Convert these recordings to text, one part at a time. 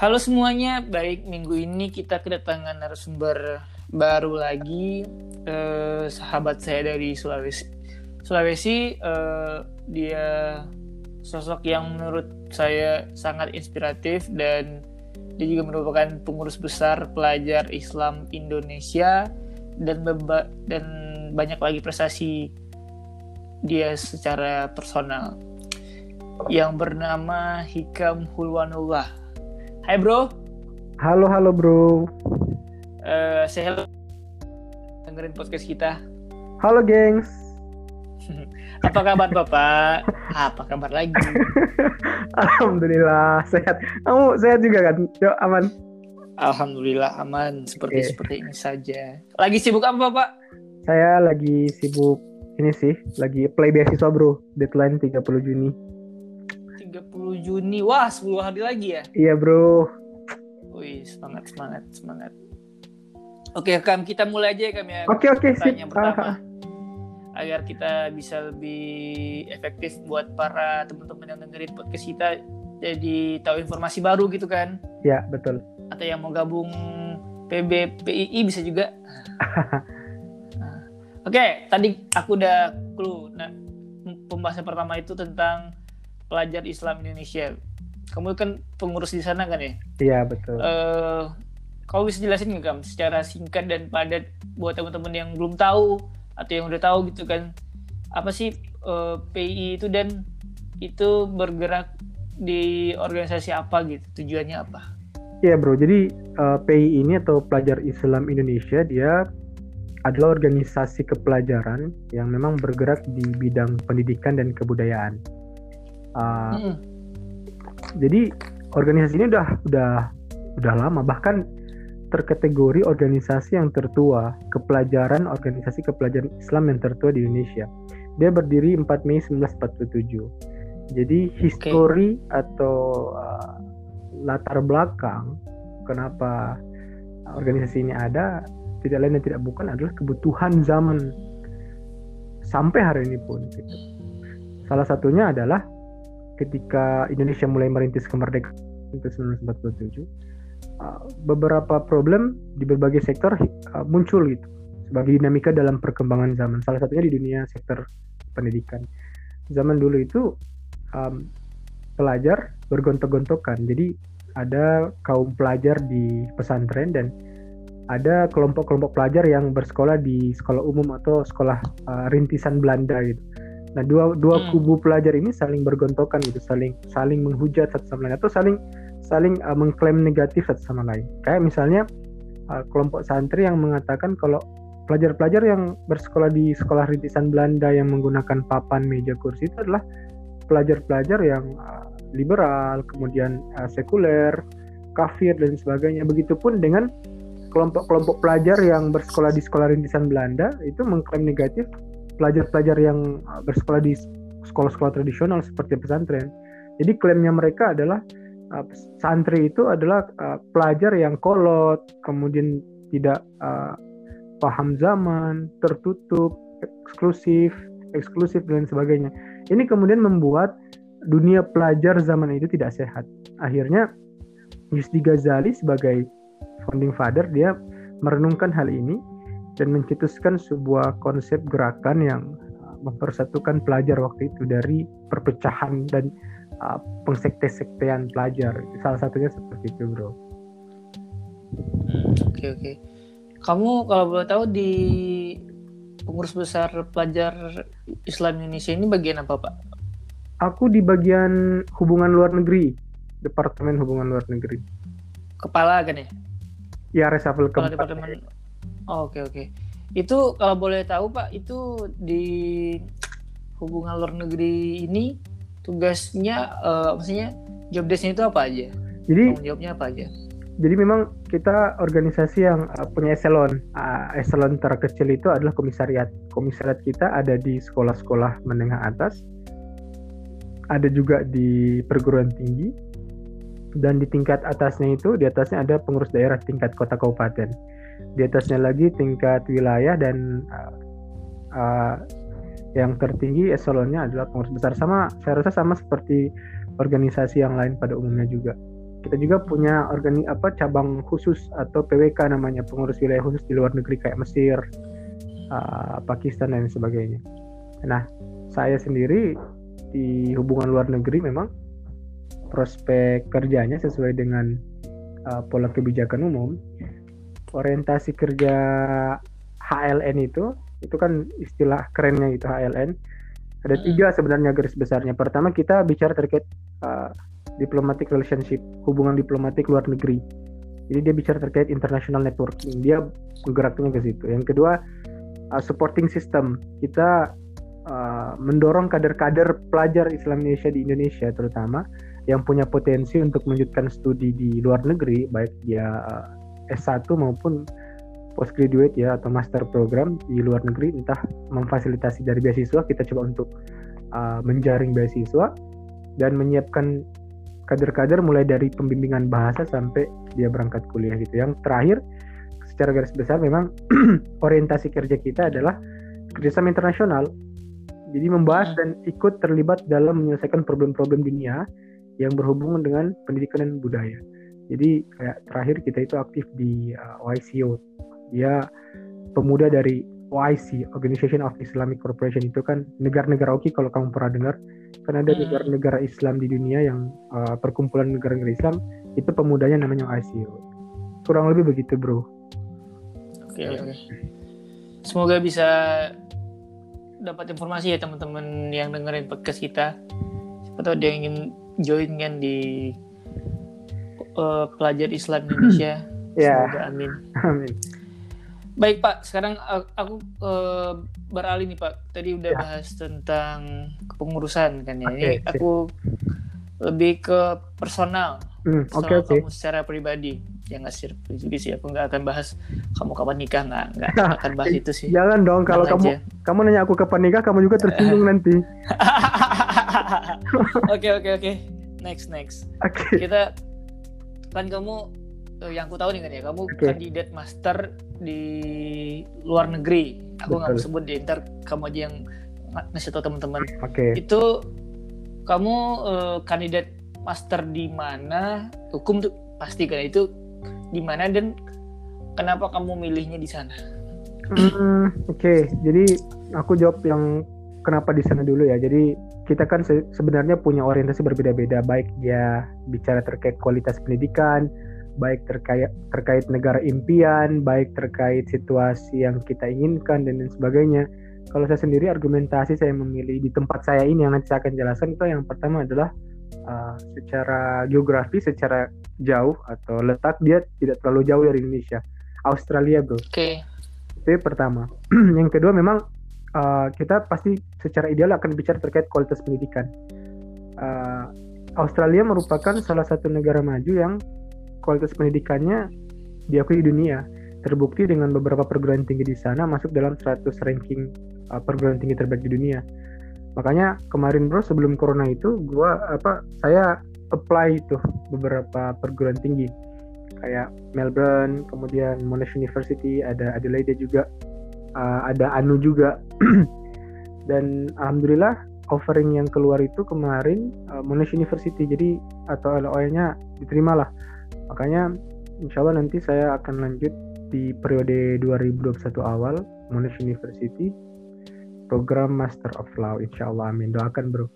Halo semuanya, baik minggu ini kita kedatangan narasumber baru lagi, eh, sahabat saya dari Sulawesi. Sulawesi, eh, dia sosok yang menurut saya sangat inspiratif dan dia juga merupakan pengurus besar pelajar Islam Indonesia dan dan banyak lagi prestasi dia secara personal yang bernama Hikam Hulwanullah. Hai bro, Halo, halo bro. Eh saya dengerin podcast kita. Halo gengs. Apa kabar bapak? Apa kabar lagi? Alhamdulillah sehat. Kamu sehat juga kan? Yuk aman. Alhamdulillah aman seperti Oke. seperti ini saja. Lagi sibuk apa bapak? Saya lagi sibuk ini sih, lagi play beasiswa bro. Deadline 30 Juni. 30 Juni. Wah, 10 hari lagi ya. Iya bro. Wih, semangat semangat semangat. Oke, Kam, kita mulai aja ya, Kam ya. Oke oke sip. Pertama. Ah, Agar kita bisa lebih efektif buat para teman-teman yang dengerin podcast kita jadi tahu informasi baru gitu kan. ya betul. atau yang mau gabung PB PII bisa juga. Nah, Oke, tadi aku udah clue. Nah, pembahasan pertama itu tentang pelajar Islam Indonesia. Kamu kan pengurus di sana kan ya? Iya betul. Eh, kamu bisa jelasin nggak Kam secara singkat dan padat buat teman-teman yang belum tahu atau yang udah tahu gitu kan apa sih eh, PII itu dan itu bergerak di organisasi apa gitu tujuannya apa? Iya bro. Jadi eh, PI ini atau Pelajar Islam Indonesia dia adalah organisasi kepelajaran yang memang bergerak di bidang pendidikan dan kebudayaan. Ah, Mm-mm. jadi organisasi ini udah udah udah lama bahkan terkategori organisasi yang tertua kepelajaran organisasi kepelajaran Islam yang tertua di Indonesia dia berdiri 4 Mei 1947 jadi histori atau uh, latar belakang kenapa organisasi ini ada tidak lain dan tidak bukan adalah kebutuhan zaman sampai hari ini pun gitu. salah satunya adalah ketika Indonesia mulai merintis kemerdekaan itu 1947 uh, beberapa problem di berbagai sektor uh, muncul gitu sebagai dinamika dalam perkembangan zaman. Salah satunya di dunia sektor pendidikan. Zaman dulu itu um, pelajar bergontok-gontokan. Jadi ada kaum pelajar di pesantren dan ada kelompok-kelompok pelajar yang bersekolah di sekolah umum atau sekolah uh, rintisan Belanda gitu Nah, dua dua Hmm. kubu pelajar ini saling bergontokan gitu, saling saling menghujat satu sama lain atau saling saling uh, mengklaim negatif satu sama lain. Kayak misalnya uh, kelompok santri yang mengatakan kalau pelajar-pelajar yang bersekolah di sekolah rintisan Belanda yang menggunakan papan, meja, kursi itu adalah pelajar-pelajar yang uh, liberal, kemudian uh, sekuler, kafir dan sebagainya. Begitupun dengan kelompok-kelompok pelajar yang bersekolah di sekolah rintisan Belanda itu mengklaim negatif pelajar-pelajar yang bersekolah di sekolah-sekolah tradisional seperti pesantren. Jadi klaimnya mereka adalah uh, santri itu adalah uh, pelajar yang kolot, kemudian tidak uh, paham zaman, tertutup, eksklusif, eksklusif dan sebagainya. Ini kemudian membuat dunia pelajar zaman itu tidak sehat. Akhirnya Yusdi Ghazali sebagai founding father dia merenungkan hal ini dan mencetuskan sebuah konsep gerakan yang uh, mempersatukan pelajar waktu itu dari perpecahan dan uh, pengsekte-sektean pelajar. Salah satunya seperti itu, bro. Hmm, Oke oke. Kamu kalau boleh tahu di pengurus besar pelajar Islam Indonesia ini bagian apa pak? Aku di bagian hubungan luar negeri, Departemen Hubungan Luar Negeri. Kepala kan ya? Ya, reshuffle Kepala departemen. Oh, Oke oke. Itu kalau boleh tahu pak, itu di hubungan luar negeri ini tugasnya, eh, maksudnya job desk-nya itu apa aja? Jadi jawabnya apa aja? jadi memang kita organisasi yang uh, punya eselon. Uh, eselon terkecil itu adalah komisariat. Komisariat kita ada di sekolah-sekolah menengah atas, ada juga di perguruan tinggi, dan di tingkat atasnya itu, di atasnya ada pengurus daerah tingkat kota kabupaten. Di atasnya lagi tingkat wilayah dan uh, uh, yang tertinggi eselonnya adalah pengurus besar. Sama, saya rasa sama seperti organisasi yang lain pada umumnya juga. kita juga punya organi apa cabang khusus atau PWK namanya pengurus wilayah khusus di luar negeri kayak Mesir, uh, Pakistan dan sebagainya. Nah, saya sendiri di hubungan luar negeri memang prospek kerjanya sesuai dengan uh, pola kebijakan umum. Orientasi kerja HLN itu itu kan istilah kerennya itu HLN. Ada tiga sebenarnya garis besarnya. Pertama kita bicara terkait uh, diplomatic relationship, hubungan diplomatik luar negeri. Jadi dia bicara terkait international networking, dia bergeraknya ke situ. Yang kedua, uh, supporting system. Kita uh, mendorong kader-kader pelajar Islam Indonesia di Indonesia terutama yang punya potensi untuk melanjutkan studi di luar negeri, baik dia uh, S1 maupun postgraduate ya atau master program di luar negeri, entah memfasilitasi dari beasiswa, kita coba untuk uh, menjaring beasiswa dan menyiapkan kader-kader mulai dari pembimbingan bahasa sampai dia berangkat kuliah gitu. Yang terakhir secara garis besar memang orientasi kerja kita adalah kerjasama internasional. Jadi membahas hmm. dan ikut terlibat dalam menyelesaikan problem-problem dunia yang berhubungan dengan pendidikan dan budaya. Jadi kayak terakhir kita itu aktif di uh, OICO. Dia pemuda dari OIC, Organization of Islamic Corporation itu kan negara-negara oke kalau kamu pernah dengar kan ada hmm. negara-negara Islam di dunia yang uh, perkumpulan negara-negara Islam itu pemudanya namanya OIC. Kurang lebih begitu, Bro. Oke, okay, oke. Okay. Semoga bisa dapat informasi ya teman-teman yang dengerin podcast kita. Siapa tahu dia ingin join kan di uh, pelajar Islam Indonesia. Ya. Semoga amin. Amin. Baik Pak, sekarang aku uh, beralih nih Pak. Tadi udah ya. bahas tentang kepengurusan kan ya. Okay, Ini aku lebih ke personal. Hmm, okay, okay. kamu secara pribadi. Ya nggak sih, sih. Aku nggak akan bahas kamu kapan nikah nggak nggak akan bahas itu sih. Jangan dong kalau kamu aja. kamu nanya aku kapan nikah, kamu juga tersinggung nanti. Oke oke oke. Next next. Okay. Kita kan kamu uh, yang aku tahu nih kan ya kamu okay. kandidat master di luar negeri aku nggak mau sebut di inter kamu aja yang ngasih tahu teman-teman okay. itu kamu uh, kandidat master di mana hukum tuh pasti kan itu di mana dan kenapa kamu milihnya di sana hmm, oke okay. jadi aku jawab yang kenapa di sana dulu ya jadi kita kan se sebenarnya punya orientasi berbeda-beda baik dia bicara terkait kualitas pendidikan baik terkait terkait negara impian, baik terkait situasi yang kita inginkan dan lain sebagainya. Kalau saya sendiri argumentasi saya memilih di tempat saya ini yang nanti saya akan jelaskan itu yang pertama adalah uh, secara geografi, secara jauh atau letak dia tidak terlalu jauh dari Indonesia. Australia, bro. Oke. Okay. Itu pertama. yang kedua memang uh, kita pasti secara ideal akan bicara terkait kualitas pendidikan. Uh, Australia merupakan salah satu negara maju yang kualitas pendidikannya diakui di dunia. Terbukti dengan beberapa perguruan tinggi di sana masuk dalam 100 ranking uh, perguruan tinggi terbaik di dunia. Makanya kemarin bro sebelum corona itu gua apa saya apply itu beberapa perguruan tinggi kayak Melbourne, kemudian Monash University, ada Adelaide juga, uh, ada Anu juga. Dan alhamdulillah offering yang keluar itu kemarin uh, Monash University. Jadi atau LOE-nya diterima lah Makanya insya Allah nanti saya akan lanjut di periode 2021 awal Monash University. Program Master of Law insya Allah amin. Doakan bro.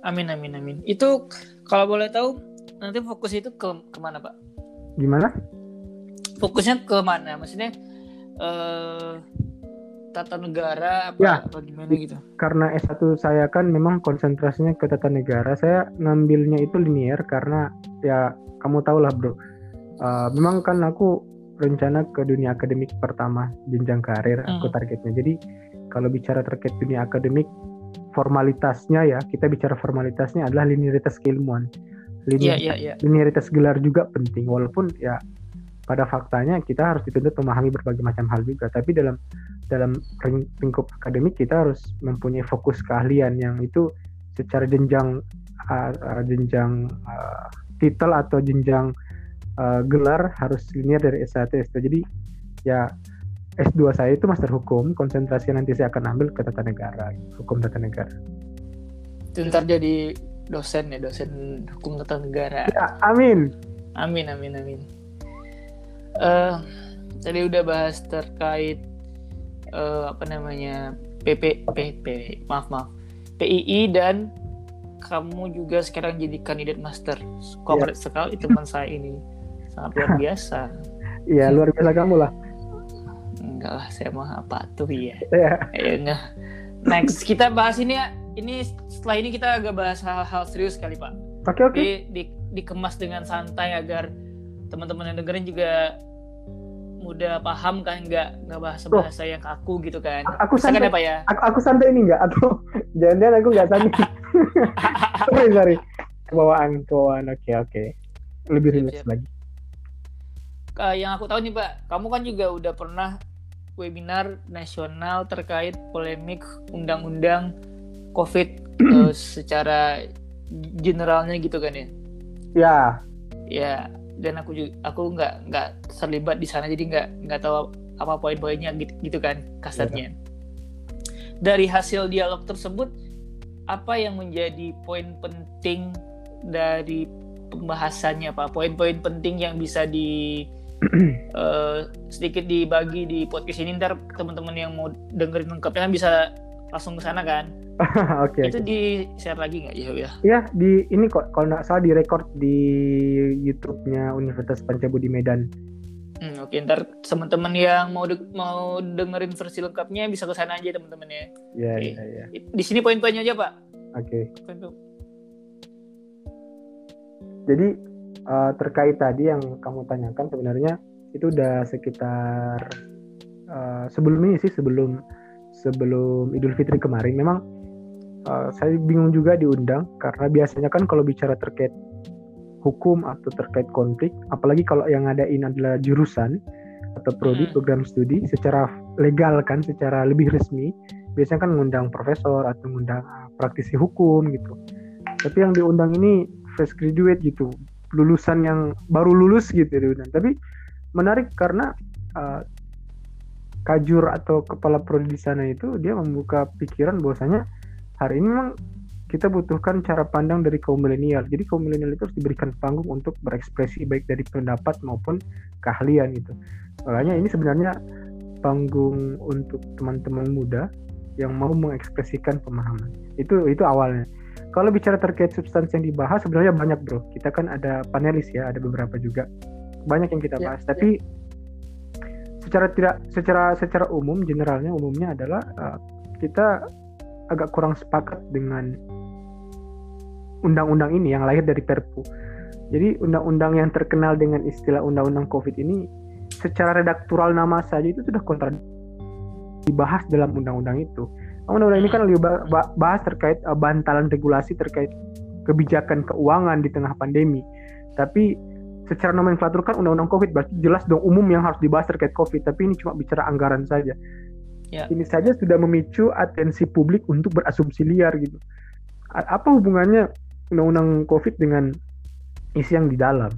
Amin amin amin. Itu kalau boleh tahu nanti fokus itu ke ke mana pak? Gimana? Fokusnya ke mana? Maksudnya eh, tata negara apa, ya, apa gimana gitu karena S1 saya kan memang konsentrasinya ke tata negara saya ngambilnya itu linear karena ya kamu tahu lah bro uh, memang kan aku rencana ke dunia akademik pertama jenjang karir hmm. aku targetnya jadi kalau bicara terkait dunia akademik formalitasnya ya kita bicara formalitasnya adalah linearitas keilmuan Linear, yeah, yeah, yeah. linearitas gelar juga penting walaupun ya pada faktanya kita harus dituntut memahami berbagai macam hal juga. Tapi dalam dalam lingkup akademik kita harus mempunyai fokus keahlian yang itu secara jenjang uh, uh, jenjang uh, titel atau jenjang uh, gelar harus linear dari S1 S2 jadi ya S2 saya itu master hukum konsentrasi nanti saya akan ambil ke tata negara hukum tata negara. Itu ntar jadi dosen ya dosen hukum tata negara. Ya, amin. Amin amin amin. Uh, tadi udah bahas terkait uh, apa namanya PP PP maaf maaf PII dan kamu juga sekarang jadi kandidat master. Kongres yeah. sekali teman saya ini sangat luar biasa. Iya luar biasa kamu lah. Enggak lah saya mah apa tuh ya. Yeah. Next kita bahas ini ya. Ini setelah ini kita agak bahas hal-hal serius kali pak. Oke okay, oke. Okay. Di, di, dikemas dengan santai agar teman-teman yang dengerin juga mudah paham kan nggak nggak bahasa bahasa yang kaku gitu kan. Aku santai apa ya? aku, aku santai ini nggak? Atau jangan-jangan aku nggak santai sorry sorry. Kebawaan kebawaan. Oke okay, oke okay. lebih relax lagi. Uh, yang aku tahu nih pak kamu kan juga udah pernah webinar nasional terkait polemik undang-undang covid uh, secara generalnya gitu kan ya? Ya. Ya dan aku juga aku nggak nggak terlibat di sana jadi nggak nggak tahu apa poin-poinnya gitu, gitu kan kasarnya. Ya. Dari hasil dialog tersebut apa yang menjadi poin penting dari pembahasannya Pak? Poin-poin penting yang bisa di uh, sedikit dibagi di podcast ini ntar teman-teman yang mau dengerin lengkapnya kan bisa langsung ke sana kan? Oke. okay, itu okay. di share lagi nggak ya? Ya, ya di ini kok kalau nggak salah di record di YouTube-nya Universitas Pancabudi Medan. Hmm, oke, okay. ntar teman-teman yang mau de mau dengerin versi lengkapnya bisa ke sana aja teman-teman ya. Iya, okay. iya, iya. Di sini poin-poinnya aja, Pak. Oke. Okay. Jadi uh, terkait tadi yang kamu tanyakan sebenarnya itu udah sekitar uh, sebelum ini sih sebelum sebelum Idul Fitri kemarin memang uh, saya bingung juga diundang karena biasanya kan kalau bicara terkait hukum atau terkait konflik, apalagi kalau yang ngadain adalah jurusan atau prodi hmm. program studi secara legal kan, secara lebih resmi, biasanya kan mengundang profesor atau mengundang uh, praktisi hukum gitu. Tapi yang diundang ini fresh graduate gitu, lulusan yang baru lulus gitu diundang. Tapi menarik karena uh, kajur atau kepala prodi di sana itu dia membuka pikiran bahwasanya hari ini memang kita butuhkan cara pandang dari kaum milenial. Jadi kaum milenial itu harus diberikan panggung untuk berekspresi baik dari pendapat maupun keahlian itu. Makanya ini sebenarnya panggung untuk teman-teman muda yang mau mengekspresikan pemahaman. Itu itu awalnya. Kalau bicara terkait substansi yang dibahas sebenarnya banyak bro. Kita kan ada panelis ya, ada beberapa juga. Banyak yang kita ya, bahas. Ya, Tapi ya. secara tidak secara secara umum generalnya umumnya adalah uh, kita agak kurang sepakat dengan undang-undang ini yang lahir dari Perpu. Jadi undang-undang yang terkenal dengan istilah undang-undang COVID ini secara redaktural nama saja itu sudah kontra dibahas dalam undang-undang itu. Undang-undang ini kan lebih bahas terkait uh, bantalan regulasi terkait kebijakan keuangan di tengah pandemi. Tapi secara nomenklatur kan undang-undang COVID berarti jelas dong umum yang harus dibahas terkait COVID. Tapi ini cuma bicara anggaran saja ya. ini saja sudah memicu atensi publik untuk berasumsi liar gitu. Apa hubungannya undang-undang COVID dengan isi yang di dalam?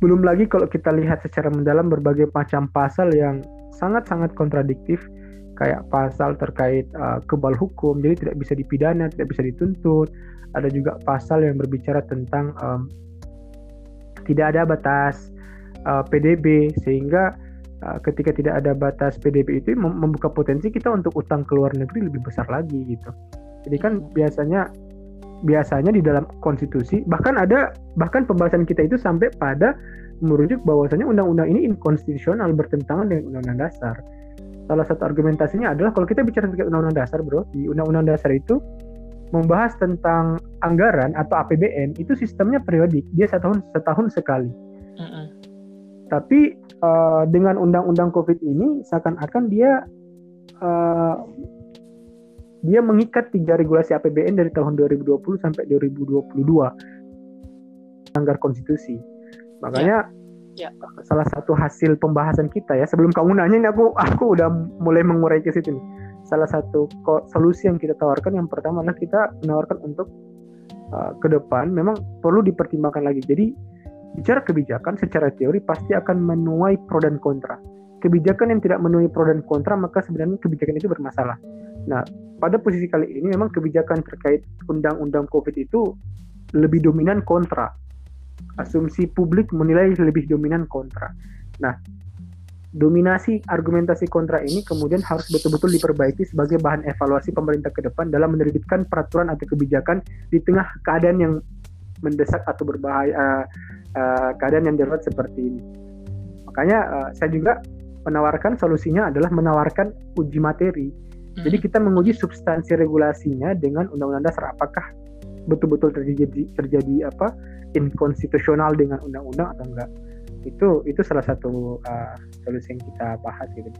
Belum lagi kalau kita lihat secara mendalam berbagai macam pasal yang sangat-sangat kontradiktif, kayak pasal terkait uh, kebal hukum, jadi tidak bisa dipidana, tidak bisa dituntut. Ada juga pasal yang berbicara tentang um, tidak ada batas uh, PDB, sehingga ketika tidak ada batas PDB itu membuka potensi kita untuk utang ke luar negeri lebih besar lagi gitu. Jadi kan biasanya biasanya di dalam konstitusi bahkan ada bahkan pembahasan kita itu sampai pada merujuk bahwasanya undang-undang ini inkonstitusional bertentangan dengan undang-undang dasar. Salah satu argumentasinya adalah kalau kita bicara tentang undang-undang dasar, bro, di undang-undang dasar itu membahas tentang anggaran atau APBN itu sistemnya periodik, dia setahun setahun sekali. Uh -uh. Tapi uh, dengan undang-undang COVID ini seakan-akan dia uh, dia mengikat tiga regulasi APBN dari tahun 2020 sampai 2022 anggar konstitusi. Makanya ya. Ya. salah satu hasil pembahasan kita ya sebelum kamu nanya ini aku aku udah mulai mengurai ke situ nih. Salah satu solusi yang kita tawarkan yang pertama adalah kita menawarkan untuk uh, ke depan memang perlu dipertimbangkan lagi. Jadi Bicara kebijakan secara teori pasti akan menuai pro dan kontra. Kebijakan yang tidak menuai pro dan kontra maka sebenarnya kebijakan itu bermasalah. Nah, pada posisi kali ini memang kebijakan terkait undang-undang COVID itu lebih dominan kontra. asumsi publik menilai lebih dominan kontra. Nah, dominasi argumentasi kontra ini kemudian harus betul-betul diperbaiki sebagai bahan evaluasi pemerintah ke depan dalam menerbitkan peraturan atau kebijakan di tengah keadaan yang mendesak atau berbahaya uh, uh, keadaan yang darurat seperti ini. Makanya uh, saya juga menawarkan solusinya adalah menawarkan uji materi. Jadi hmm. kita menguji substansi regulasinya dengan undang-undang dasar apakah betul-betul terjadi terjadi apa inkonstitusional dengan undang-undang atau enggak. Itu itu salah satu uh, solusi yang kita bahas gitu.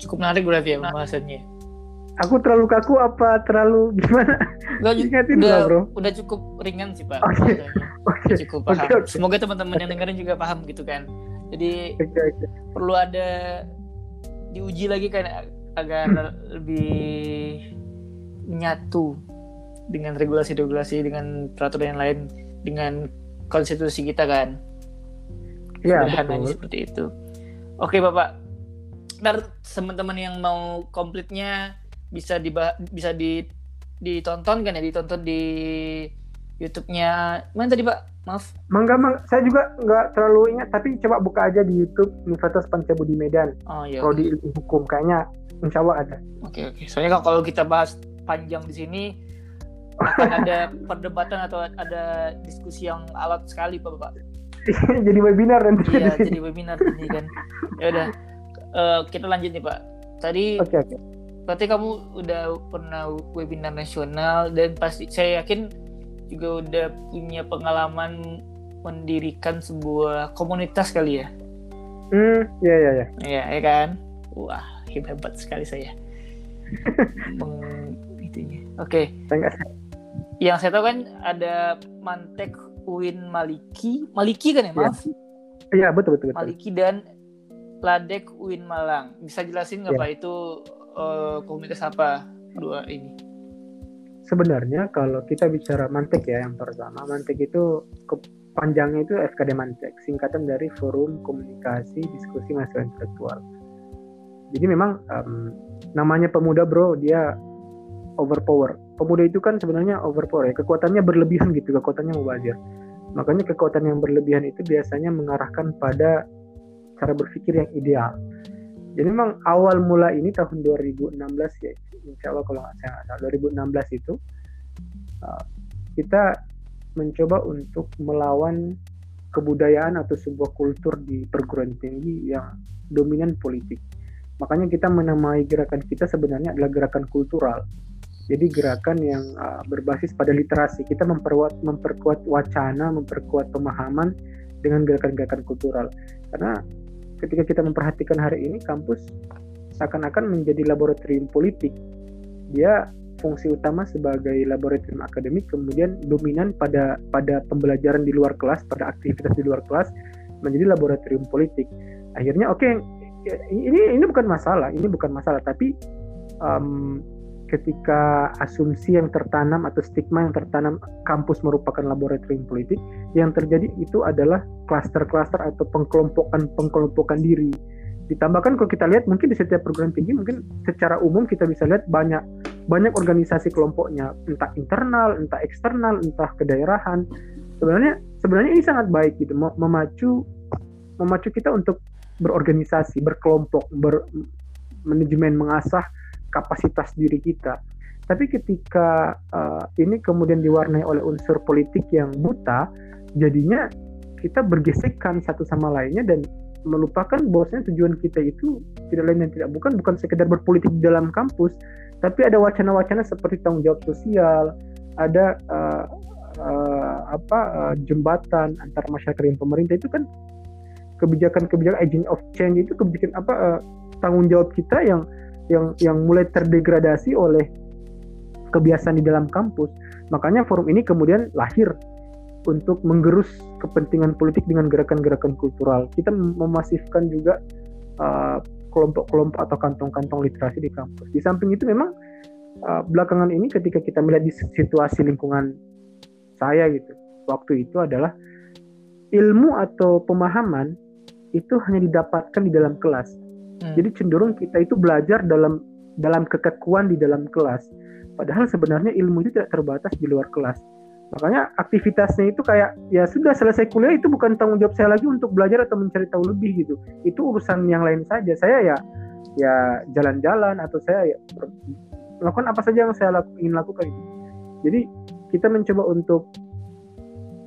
Cukup menarik berarti ya pembahasannya. Aku terlalu kaku apa terlalu gimana? Udah, udah, bro. udah cukup ringan sih pak. Oke. Okay. Okay. Cukup paham. Okay, okay. Semoga teman-teman yang dengerin juga paham gitu kan. Jadi okay, okay. perlu ada diuji lagi kan agar hmm. lebih menyatu dengan regulasi-regulasi dengan peraturan yang lain dengan konstitusi kita kan. Ya, Sederhananya seperti itu. Oke Bapak. Ntar teman-teman yang mau komplitnya bisa di bisa di ditonton kan ya ditonton di YouTube-nya mana tadi Pak? Maaf. Mangga mang, saya juga nggak terlalu ingat tapi coba buka aja di YouTube Universitas Pancabudi Medan. Oh iya. Kalau di hukum kayaknya insya Allah ada. Oke oke. Soalnya kalau kita bahas panjang di sini akan ada perdebatan atau ada diskusi yang alat sekali Pak Bapak. jadi webinar nanti. Iya, jadi webinar ini kan. Ya udah, uh, kita lanjut nih Pak. Tadi, okay, okay. Berarti kamu udah pernah webinar nasional dan pasti saya yakin juga udah punya pengalaman mendirikan sebuah komunitas kali ya. Hmm, iya iya iya. Iya, ya kan? Wah, hebat sekali saya. Meng itunya. Oke. Okay. Yang saya tahu kan ada Mantek Uin Maliki, Maliki kan ya, maaf? Iya, ya, betul, betul betul. Maliki dan Ladek Uin Malang. Bisa jelasin nggak ya. Pak itu uh, komunitas apa dua ini? Sebenarnya kalau kita bicara Mantek ya yang pertama, Mantek itu panjangnya itu FKD Mantek, singkatan dari Forum Komunikasi Diskusi Mahasiswa Intelektual. Jadi memang um, namanya pemuda bro, dia overpower. Pemuda itu kan sebenarnya overpower ya, kekuatannya berlebihan gitu, kekuatannya mubazir. Makanya kekuatan yang berlebihan itu biasanya mengarahkan pada cara berpikir yang ideal. Jadi memang awal mula ini tahun 2016 ya, insya Allah kalau nggak salah 2016 itu uh, kita mencoba untuk melawan kebudayaan atau sebuah kultur di perguruan tinggi yang dominan politik. Makanya kita menamai gerakan kita sebenarnya adalah gerakan kultural. Jadi gerakan yang uh, berbasis pada literasi. Kita memperkuat memperkuat wacana, memperkuat pemahaman dengan gerakan-gerakan kultural. Karena ketika kita memperhatikan hari ini kampus seakan-akan menjadi laboratorium politik. Dia fungsi utama sebagai laboratorium akademik kemudian dominan pada pada pembelajaran di luar kelas, pada aktivitas di luar kelas menjadi laboratorium politik. Akhirnya oke okay, ini ini bukan masalah, ini bukan masalah tapi um, ketika asumsi yang tertanam atau stigma yang tertanam kampus merupakan laboratorium politik yang terjadi itu adalah klaster-klaster atau pengkelompokan-pengkelompokan diri. Ditambahkan kalau kita lihat mungkin di setiap perguruan tinggi mungkin secara umum kita bisa lihat banyak banyak organisasi kelompoknya. Entah internal entah eksternal entah kedaerahan. Sebenarnya sebenarnya ini sangat baik gitu memacu memacu kita untuk berorganisasi berkelompok ber manajemen mengasah kapasitas diri kita. Tapi ketika uh, ini kemudian diwarnai oleh unsur politik yang buta, jadinya kita bergesekan satu sama lainnya dan melupakan bahwasanya tujuan kita itu tidak lain dan tidak bukan bukan sekedar berpolitik di dalam kampus, tapi ada wacana-wacana seperti tanggung jawab sosial, ada uh, uh, apa uh, jembatan antara masyarakat dan pemerintah itu kan kebijakan-kebijakan agent of change itu kebijakan apa uh, tanggung jawab kita yang yang yang mulai terdegradasi oleh kebiasaan di dalam kampus. Makanya forum ini kemudian lahir untuk menggerus kepentingan politik dengan gerakan-gerakan kultural. Kita memasifkan juga uh, kelompok-kelompok atau kantong-kantong literasi di kampus. Di samping itu memang uh, belakangan ini ketika kita melihat di situasi lingkungan saya gitu, waktu itu adalah ilmu atau pemahaman itu hanya didapatkan di dalam kelas Hmm. Jadi cenderung kita itu belajar dalam dalam kekekuan di dalam kelas. Padahal sebenarnya ilmu itu tidak terbatas di luar kelas. makanya aktivitasnya itu kayak ya sudah selesai kuliah itu bukan tanggung jawab saya lagi untuk belajar atau mencari tahu lebih gitu itu urusan yang lain saja saya ya ya jalan-jalan atau saya ya melakukan apa saja yang saya laku, ingin lakukan itu jadi kita mencoba untuk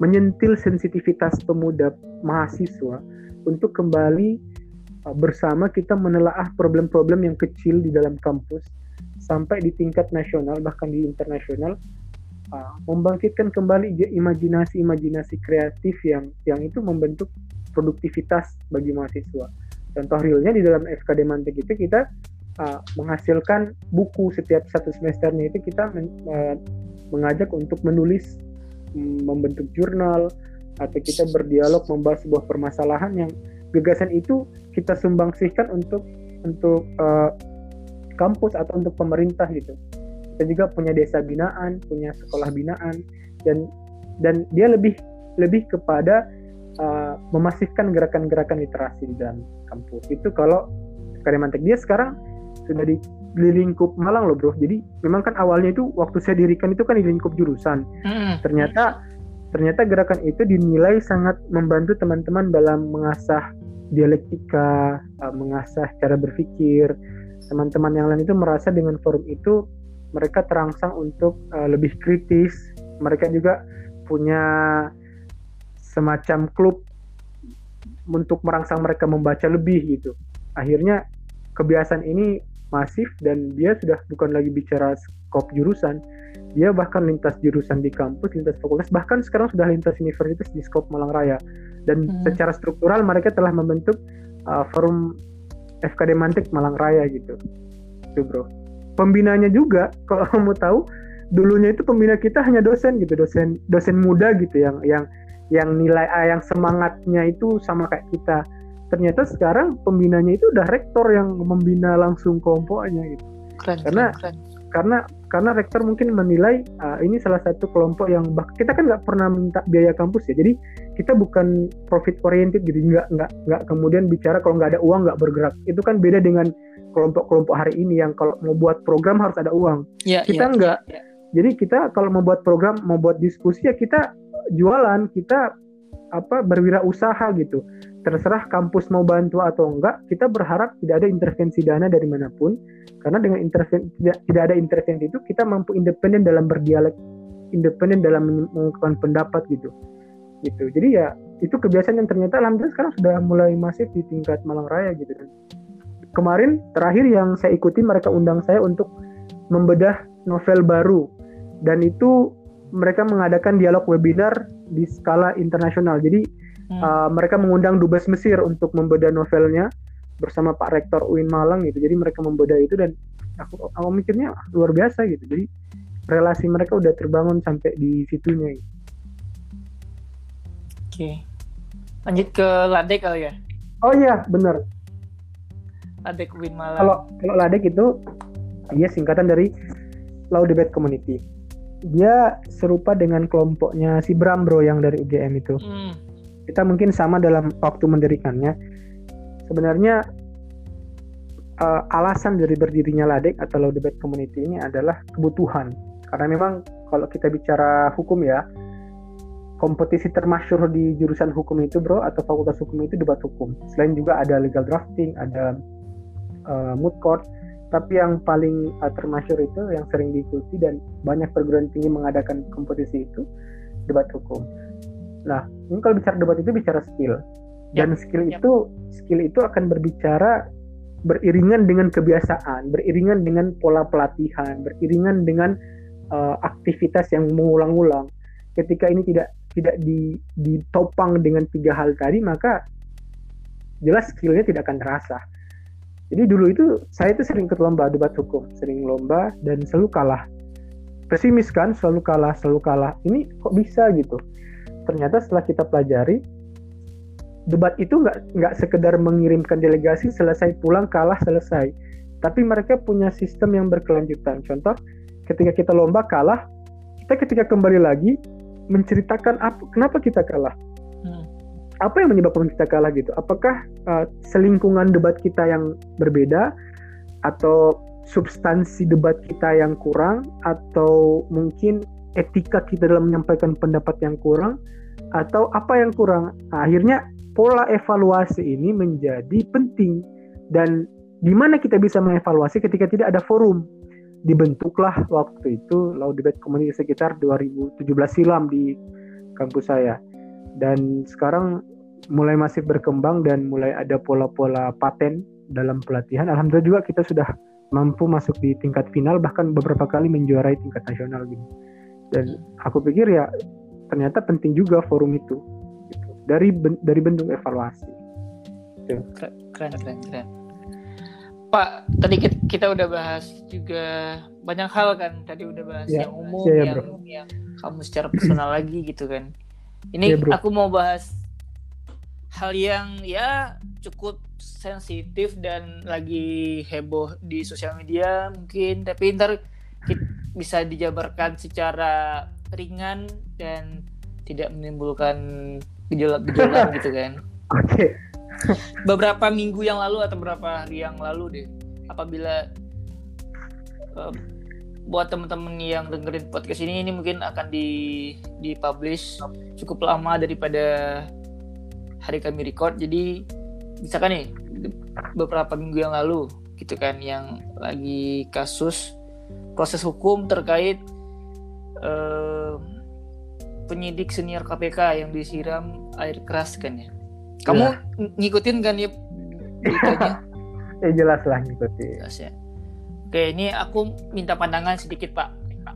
menyentil sensitivitas pemuda mahasiswa untuk kembali bersama kita menelaah problem-problem yang kecil di dalam kampus sampai di tingkat nasional bahkan di internasional uh, membangkitkan kembali imajinasi-imajinasi kreatif yang yang itu membentuk produktivitas bagi mahasiswa. Contoh realnya di dalam FKD Mantek itu kita uh, menghasilkan buku setiap satu semesternya itu kita men, uh, mengajak untuk menulis mm, membentuk jurnal atau kita berdialog membahas sebuah permasalahan yang gagasan itu kita sumbangsihkan untuk untuk uh, kampus atau untuk pemerintah gitu. Kita juga punya desa binaan punya sekolah binaan dan dan dia lebih lebih kepada uh, memasifkan gerakan-gerakan literasi di dalam kampus. Itu kalau Kalimantan dia sekarang sudah di, di lingkup Malang loh bro. Jadi memang kan awalnya itu waktu saya dirikan itu kan di lingkup jurusan. Hmm. ternyata ternyata gerakan itu dinilai sangat membantu teman-teman dalam mengasah dialektika uh, mengasah cara berpikir teman-teman yang lain itu merasa dengan forum itu mereka terangsang untuk uh, lebih kritis. Mereka juga punya semacam klub untuk merangsang mereka membaca lebih gitu. Akhirnya kebiasaan ini masif dan dia sudah bukan lagi bicara skop jurusan, dia bahkan lintas jurusan di kampus, lintas fakultas, bahkan sekarang sudah lintas universitas di skop Malang Raya. Dan hmm. secara struktural mereka telah membentuk uh, forum FKD Mantik Malang Raya gitu. Itu bro. Pembinanya juga kalau kamu tahu dulunya itu pembina kita hanya dosen gitu dosen dosen muda gitu yang yang yang nilai A yang semangatnya itu sama kayak kita. Ternyata sekarang pembinanya itu udah rektor yang membina langsung kelompoknya gitu. Keren, karena keren, karena karena rektor mungkin menilai uh, ini salah satu kelompok yang bah kita kan nggak pernah minta biaya kampus ya. Jadi kita bukan profit oriented jadi nggak nggak nggak kemudian bicara kalau nggak ada uang nggak bergerak itu kan beda dengan kelompok-kelompok hari ini yang kalau mau buat program harus ada uang. Yeah, kita yeah, enggak. Yeah, yeah. Jadi kita kalau mau buat program, mau buat diskusi ya kita jualan, kita apa berwirausaha gitu. Terserah kampus mau bantu atau enggak, kita berharap tidak ada intervensi dana dari mana pun. Karena dengan intervensi tidak, tidak ada intervensi itu kita mampu independen dalam berdialog, independen dalam mengungkapkan pendapat gitu. Gitu. Jadi ya itu kebiasaan yang ternyata alhamdulillah sekarang sudah mulai masif di tingkat Malang Raya gitu kan kemarin terakhir yang saya ikuti mereka undang saya untuk membedah novel baru dan itu mereka mengadakan dialog webinar di skala internasional. Jadi hmm. uh, mereka mengundang dubes Mesir untuk membedah novelnya bersama Pak Rektor UIN Malang gitu. Jadi mereka membedah itu dan aku, aku mikirnya luar biasa gitu. Jadi relasi mereka udah terbangun sampai di situnya. Gitu. Oke. Lanjut ke Ladek kali ya? Oh iya, benar. Ladek Win Malang. Kalau kalau Ladek itu dia singkatan dari Law Debate Community. Dia serupa dengan kelompoknya si Bram Bro yang dari UGM itu. Hmm. Kita mungkin sama dalam waktu mendirikannya. Sebenarnya uh, alasan dari berdirinya Ladek atau Law Debate Community ini adalah kebutuhan. Karena memang kalau kita bicara hukum ya, kompetisi termasyur di jurusan hukum itu bro atau fakultas hukum itu debat hukum. Selain juga ada legal drafting, ada uh, mood court tapi yang paling uh, termasyur itu yang sering diikuti dan banyak perguruan tinggi mengadakan kompetisi itu debat hukum. Nah, ini kalau bicara debat itu bicara skill. Dan yep. skill yep. itu skill itu akan berbicara beriringan dengan kebiasaan, beriringan dengan pola pelatihan, beriringan dengan uh, aktivitas yang mengulang-ulang. Ketika ini tidak tidak di, ditopang dengan tiga hal tadi, maka jelas skillnya tidak akan terasa. Jadi dulu itu saya itu sering ikut lomba debat hukum, sering lomba dan selalu kalah. Pesimis kan, selalu kalah, selalu kalah. Ini kok bisa gitu? Ternyata setelah kita pelajari, debat itu nggak nggak sekedar mengirimkan delegasi selesai pulang kalah selesai, tapi mereka punya sistem yang berkelanjutan. Contoh, ketika kita lomba kalah, kita ketika kembali lagi menceritakan apa kenapa kita kalah apa yang menyebabkan kita kalah gitu? Apakah uh, selingkungan debat kita yang berbeda atau substansi debat kita yang kurang atau mungkin etika kita dalam menyampaikan pendapat yang kurang atau apa yang kurang. Nah, akhirnya pola evaluasi ini menjadi penting dan di mana kita bisa mengevaluasi ketika tidak ada forum. Dibentuklah waktu itu Law Debate Community sekitar 2017 silam di kampus saya. Dan sekarang mulai masih berkembang dan mulai ada pola-pola paten dalam pelatihan. Alhamdulillah juga kita sudah mampu masuk di tingkat final bahkan beberapa kali menjuarai tingkat nasional gitu. Dan aku pikir ya ternyata penting juga forum itu gitu. dari ben, dari bentuk evaluasi gitu. keren keren keren Pak tadi kita udah bahas juga banyak hal kan tadi udah bahas ya, yang umum ya, ya, yang bro. yang kamu secara personal lagi gitu kan ini ya, aku mau bahas hal yang ya cukup sensitif dan lagi heboh di sosial media mungkin tapi ntar bisa dijabarkan secara ringan dan tidak menimbulkan gejolak-gejolak gitu kan. Oke. Okay. Beberapa minggu yang lalu atau beberapa hari yang lalu deh, apabila uh, buat teman-teman yang dengerin podcast ini ini mungkin akan di dipublish cukup lama daripada hari kami record. Jadi misalkan nih beberapa minggu yang lalu gitu kan yang lagi kasus proses hukum terkait uh, penyidik senior KPK yang disiram air keras kan ya. Kamu ya. ngikutin kan ya beritanya? ya jelas lah ngikutin. Jelas ya. Oke, ini aku minta pandangan sedikit Pak.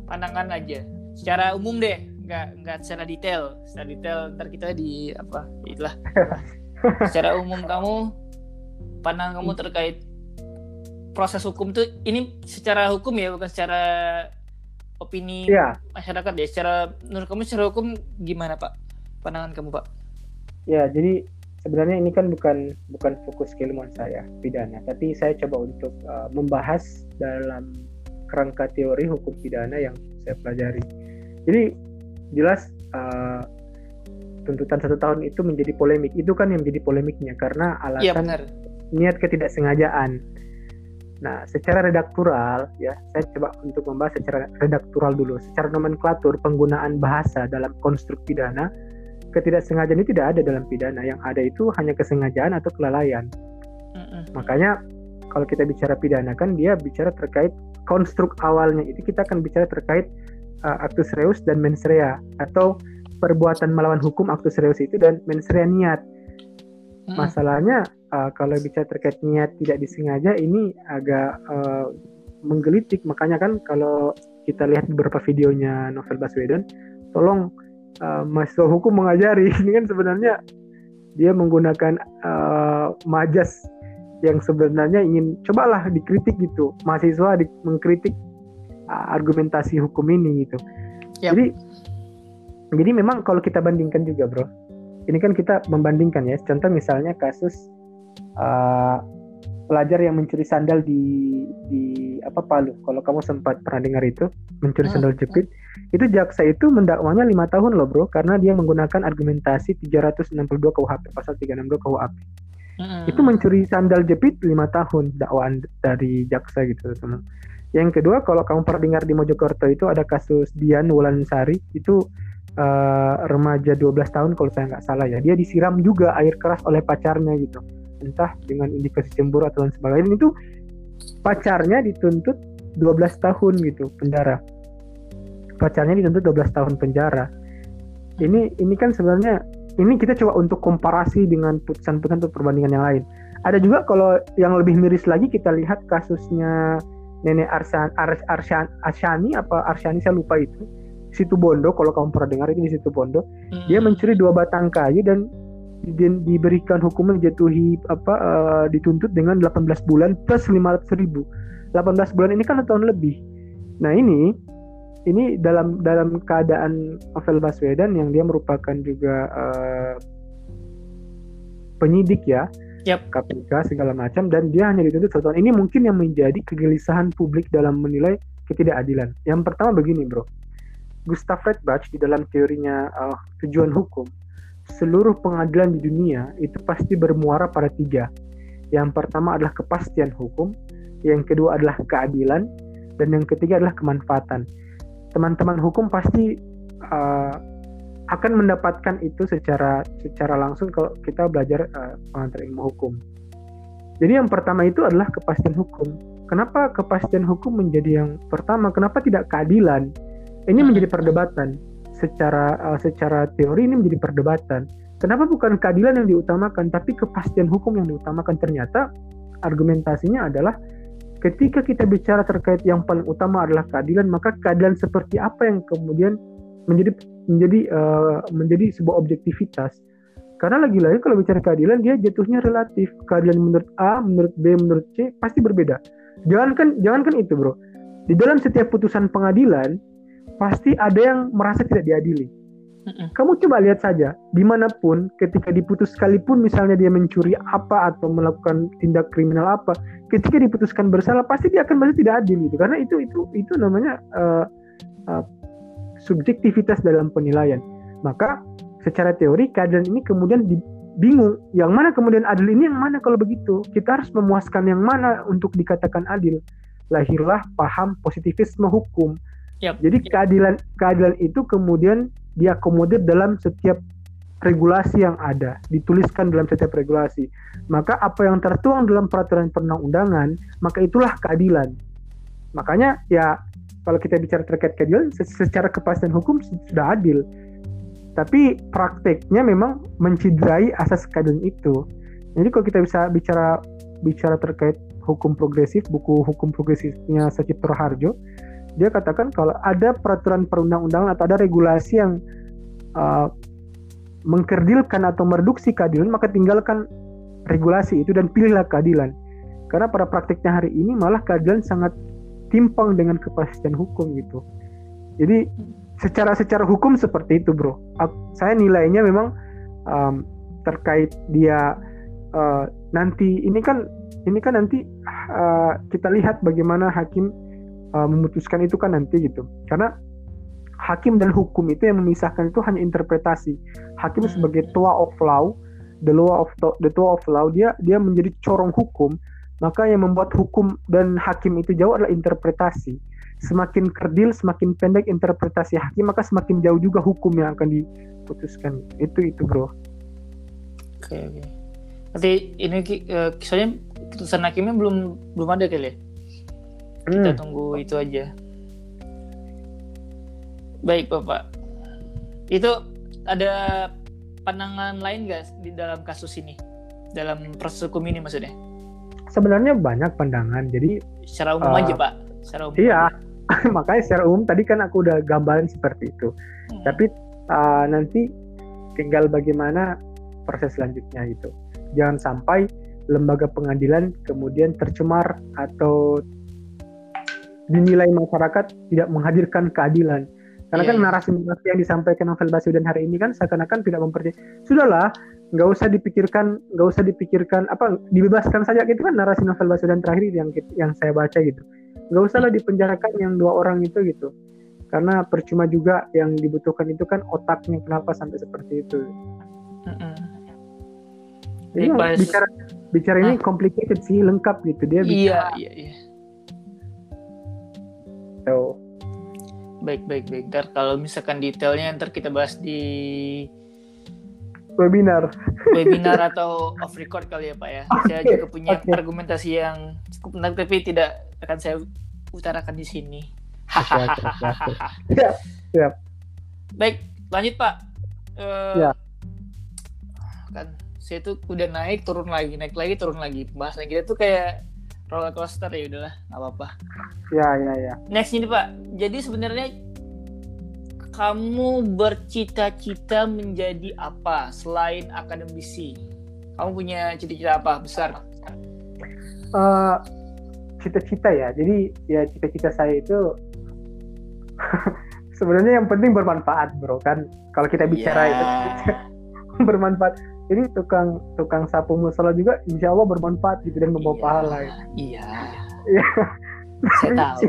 Pandangan aja. Secara umum deh, nggak nggak secara detail. Secara detail ntar kita di apa? Itulah. secara umum kamu pandangan kamu terkait proses hukum tuh ini secara hukum ya bukan secara opini ya. masyarakat ya secara menurut kamu secara hukum gimana pak pandangan kamu pak ya jadi sebenarnya ini kan bukan bukan fokus keilmuan saya pidana. Tapi saya coba untuk uh, membahas dalam kerangka teori hukum pidana yang saya pelajari. Jadi jelas uh, tuntutan satu tahun itu menjadi polemik. Itu kan yang menjadi polemiknya karena iya, alasan ya, niat ketidaksengajaan. Nah, secara redaktural ya, saya coba untuk membahas secara redaktural dulu. Secara nomenklatur penggunaan bahasa dalam konstruk pidana, ketidaksengajaan itu tidak ada dalam pidana. Yang ada itu hanya kesengajaan atau kelalaian. Mm-hmm. Makanya kalau kita bicara pidana kan dia bicara terkait konstruk awalnya itu kita akan bicara terkait uh, actus reus dan mens rea atau perbuatan melawan hukum actus reus itu dan mens rea niat. Masalahnya uh, kalau bicara terkait niat tidak disengaja ini agak uh, menggelitik makanya kan kalau kita lihat beberapa videonya Novel Baswedan tolong uh, mahasiswa hukum mengajari. Ini kan sebenarnya dia menggunakan uh, majas yang sebenarnya ingin cobalah dikritik gitu. Mahasiswa di, mengkritik uh, argumentasi hukum ini gitu. Yep. jadi jadi memang kalau kita bandingkan juga bro ini kan kita membandingkan ya. Contoh misalnya kasus uh, pelajar yang mencuri sandal di di apa Palu. Kalau kamu sempat pernah dengar itu mencuri hmm. sandal jepit, itu jaksa itu mendakwanya lima tahun loh bro, karena dia menggunakan argumentasi 362 KUHP pasal 362 KUHP. Hmm. Itu mencuri sandal jepit lima tahun dakwaan dari jaksa gitu teman. Yang kedua kalau kamu pernah dengar di Mojokerto itu ada kasus Dian Wulansari itu uh, remaja 12 tahun kalau saya nggak salah ya. Dia disiram juga air keras oleh pacarnya gitu entah dengan indikasi cemburu atau lain sebagainya. Itu pacarnya dituntut 12 tahun gitu penjara. Pacarnya dituntut 12 tahun penjara. Ini ini kan sebenarnya ini kita coba untuk komparasi dengan putusan-putusan atau perbandingan yang lain. Ada juga kalau yang lebih miris lagi kita lihat kasusnya nenek Arsan Ars, Arsan Arsyani apa Arsyani saya lupa itu. Situ Bondo kalau kamu pernah dengar itu di situ Bondo. Hmm. dia mencuri dua batang kayu dan di, diberikan hukuman dijatuhi apa uh, dituntut dengan 18 bulan plus 500 ribu. 18 bulan ini kan tahun lebih. Nah ini ini dalam dalam keadaan Novel Baswedan yang dia merupakan juga uh, penyidik ya yep. KPK segala macam dan dia hanya dituntut satu tahun. Ini mungkin yang menjadi kegelisahan publik dalam menilai ketidakadilan. Yang pertama begini bro. Gustav Redbach di dalam teorinya uh, tujuan hukum seluruh pengadilan di dunia itu pasti bermuara pada tiga. Yang pertama adalah kepastian hukum, yang kedua adalah keadilan, dan yang ketiga adalah kemanfaatan. teman-teman hukum pasti uh, akan mendapatkan itu secara secara langsung kalau kita belajar uh, pengantar ilmu hukum. Jadi yang pertama itu adalah kepastian hukum. Kenapa kepastian hukum menjadi yang pertama? Kenapa tidak keadilan? Ini menjadi perdebatan. Secara uh, secara teori ini menjadi perdebatan. Kenapa bukan keadilan yang diutamakan, tapi kepastian hukum yang diutamakan? Ternyata argumentasinya adalah ketika kita bicara terkait yang paling utama adalah keadilan, maka keadilan seperti apa yang kemudian menjadi menjadi uh, menjadi sebuah objektivitas. Karena lagi-lagi kalau bicara keadilan dia jatuhnya relatif. Keadilan menurut A, menurut B, menurut C pasti berbeda. Jangankan jangankan itu, Bro. Di dalam setiap putusan pengadilan pasti ada yang merasa tidak diadili. Kamu coba lihat saja, di mana pun ketika diputus sekalipun misalnya dia mencuri apa atau melakukan tindak kriminal apa, ketika diputuskan bersalah pasti dia akan merasa tidak adil gitu, karena itu itu itu namanya uh, uh, subjektivitas dalam penilaian. Maka secara teori keadaan ini kemudian bingung yang mana kemudian adil ini yang mana kalau begitu. Kita harus memuaskan yang mana untuk dikatakan adil. Lahirlah paham positivisme hukum yep. jadi keadilan keadilan itu kemudian diakomodir dalam setiap regulasi yang ada dituliskan dalam setiap regulasi. Maka apa yang tertuang dalam peraturan perundang-undangan maka itulah keadilan. Makanya ya kalau kita bicara terkait keadilan secara kepastian hukum sudah adil. Tapi prakteknya memang menciderai asas keadilan itu. Jadi kalau kita bisa bicara bicara terkait hukum progresif buku hukum progresifnya Sacipto Harjo dia katakan kalau ada peraturan perundang-undangan atau ada regulasi yang uh, mengkerdilkan atau mereduksi keadilan maka tinggalkan regulasi itu dan pilihlah keadilan karena pada praktiknya hari ini malah keadilan sangat timpang dengan kepastian hukum gitu. Jadi secara secara hukum seperti itu bro. Saya nilainya memang um, terkait dia uh, nanti ini kan ini kan nanti uh, kita lihat bagaimana hakim uh, memutuskan itu kan nanti gitu. Karena hakim dan hukum itu yang memisahkan itu hanya interpretasi. Hakim hmm. sebagai tua of law, the law of the tua of law dia dia menjadi corong hukum maka yang membuat hukum dan hakim itu jauh adalah interpretasi. Semakin kerdil, semakin pendek interpretasi hakim, maka semakin jauh juga hukum yang akan diputuskan. Itu itu, bro. Oke, oke. Berarti ini uh, kisahnya keputusan hakimnya belum belum ada kali ya? Kita hmm. tunggu itu aja. Baik, Bapak. Itu ada pandangan lain guys di dalam kasus ini? Dalam proses hukum ini maksudnya? sebenarnya banyak pandangan. Jadi secara umum uh, aja, Pak. Secara umum. Iya. Makanya secara umum tadi kan aku udah gambarin seperti itu. Hmm. Tapi uh, nanti tinggal bagaimana proses selanjutnya itu. Jangan sampai lembaga pengadilan kemudian tercemar atau dinilai masyarakat tidak menghadirkan keadilan. Karena yeah, kan iya. narasi-narasi yang disampaikan Novel Baswedan hari ini kan seakan-akan tidak mempercayai. Sudahlah, nggak usah dipikirkan nggak usah dipikirkan apa dibebaskan saja gitu kan narasi novel Baswedan terakhir yang yang saya baca gitu. Nggak usahlah dipenjarakan yang dua orang itu gitu. Karena percuma juga yang dibutuhkan itu kan otaknya kenapa sampai seperti itu? Jadi Pas... bicara bicara ini complicated sih lengkap gitu. Dia bicara, iya iya iya so. baik baik baik ntar kalau misalkan detailnya ntar kita bahas di webinar. Webinar atau off record kali ya Pak ya. Okay, saya juga punya okay. argumentasi yang cukup menarik tapi tidak akan saya utarakan di sini. Hahaha. siap, siap. Baik, lanjut Pak. Uh, ya. Kan saya tuh udah naik turun lagi, naik lagi turun lagi. Bahasan kita tuh kayak roller coaster ya udahlah, nggak apa-apa. Ya, ya, ya. Next ini Pak. Jadi sebenarnya kamu bercita-cita menjadi apa selain akademisi? Kamu punya cita-cita apa besar? Uh, cita-cita ya. Jadi ya cita-cita saya itu sebenarnya yang penting bermanfaat, bro. Kan kalau kita bicara yeah. itu bermanfaat. Ini tukang tukang sapu musola juga insya Allah bermanfaat gitu dan membawa yeah. pahala. Iya. Iya. Saya tahu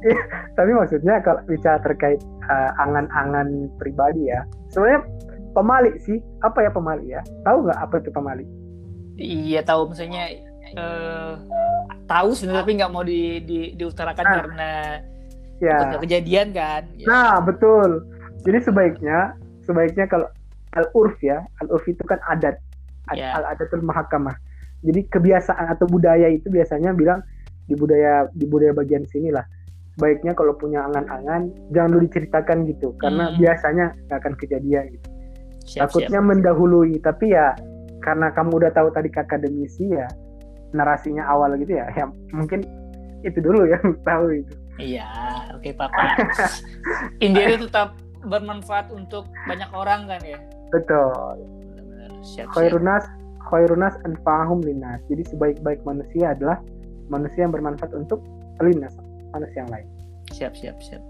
Iya, tapi maksudnya kalau bicara terkait uh, angan-angan pribadi ya, sebenarnya pemali sih. Apa ya pemali ya? Tahu nggak apa itu pemali? Iya tahu, maksudnya uh, tahu sebenarnya tapi nggak mau di, di, diutarakan nah. karena ya kejadian kan ya. nah betul jadi sebaiknya sebaiknya kalau al urf ya. Al urf itu kan adat. Yeah. al adatul mahakamah jadi kebiasaan atau budaya itu biasanya bilang di budaya di budaya bagian sini lah. Sebaiknya kalau punya angan-angan jangan dulu diceritakan gitu. Karena hmm. biasanya nggak akan kejadian gitu. Siap, takutnya siap. mendahului. Tapi ya karena kamu udah tahu tadi ke akademisi ya narasinya awal gitu ya ya mungkin itu dulu yang tahu itu. Iya oke okay, papa itu tetap bermanfaat untuk banyak orang kan ya betul. Khairunas khairunas anfa'ahum linas jadi sebaik-baik manusia adalah manusia yang bermanfaat untuk linas manusia yang lain. Siap siap siap.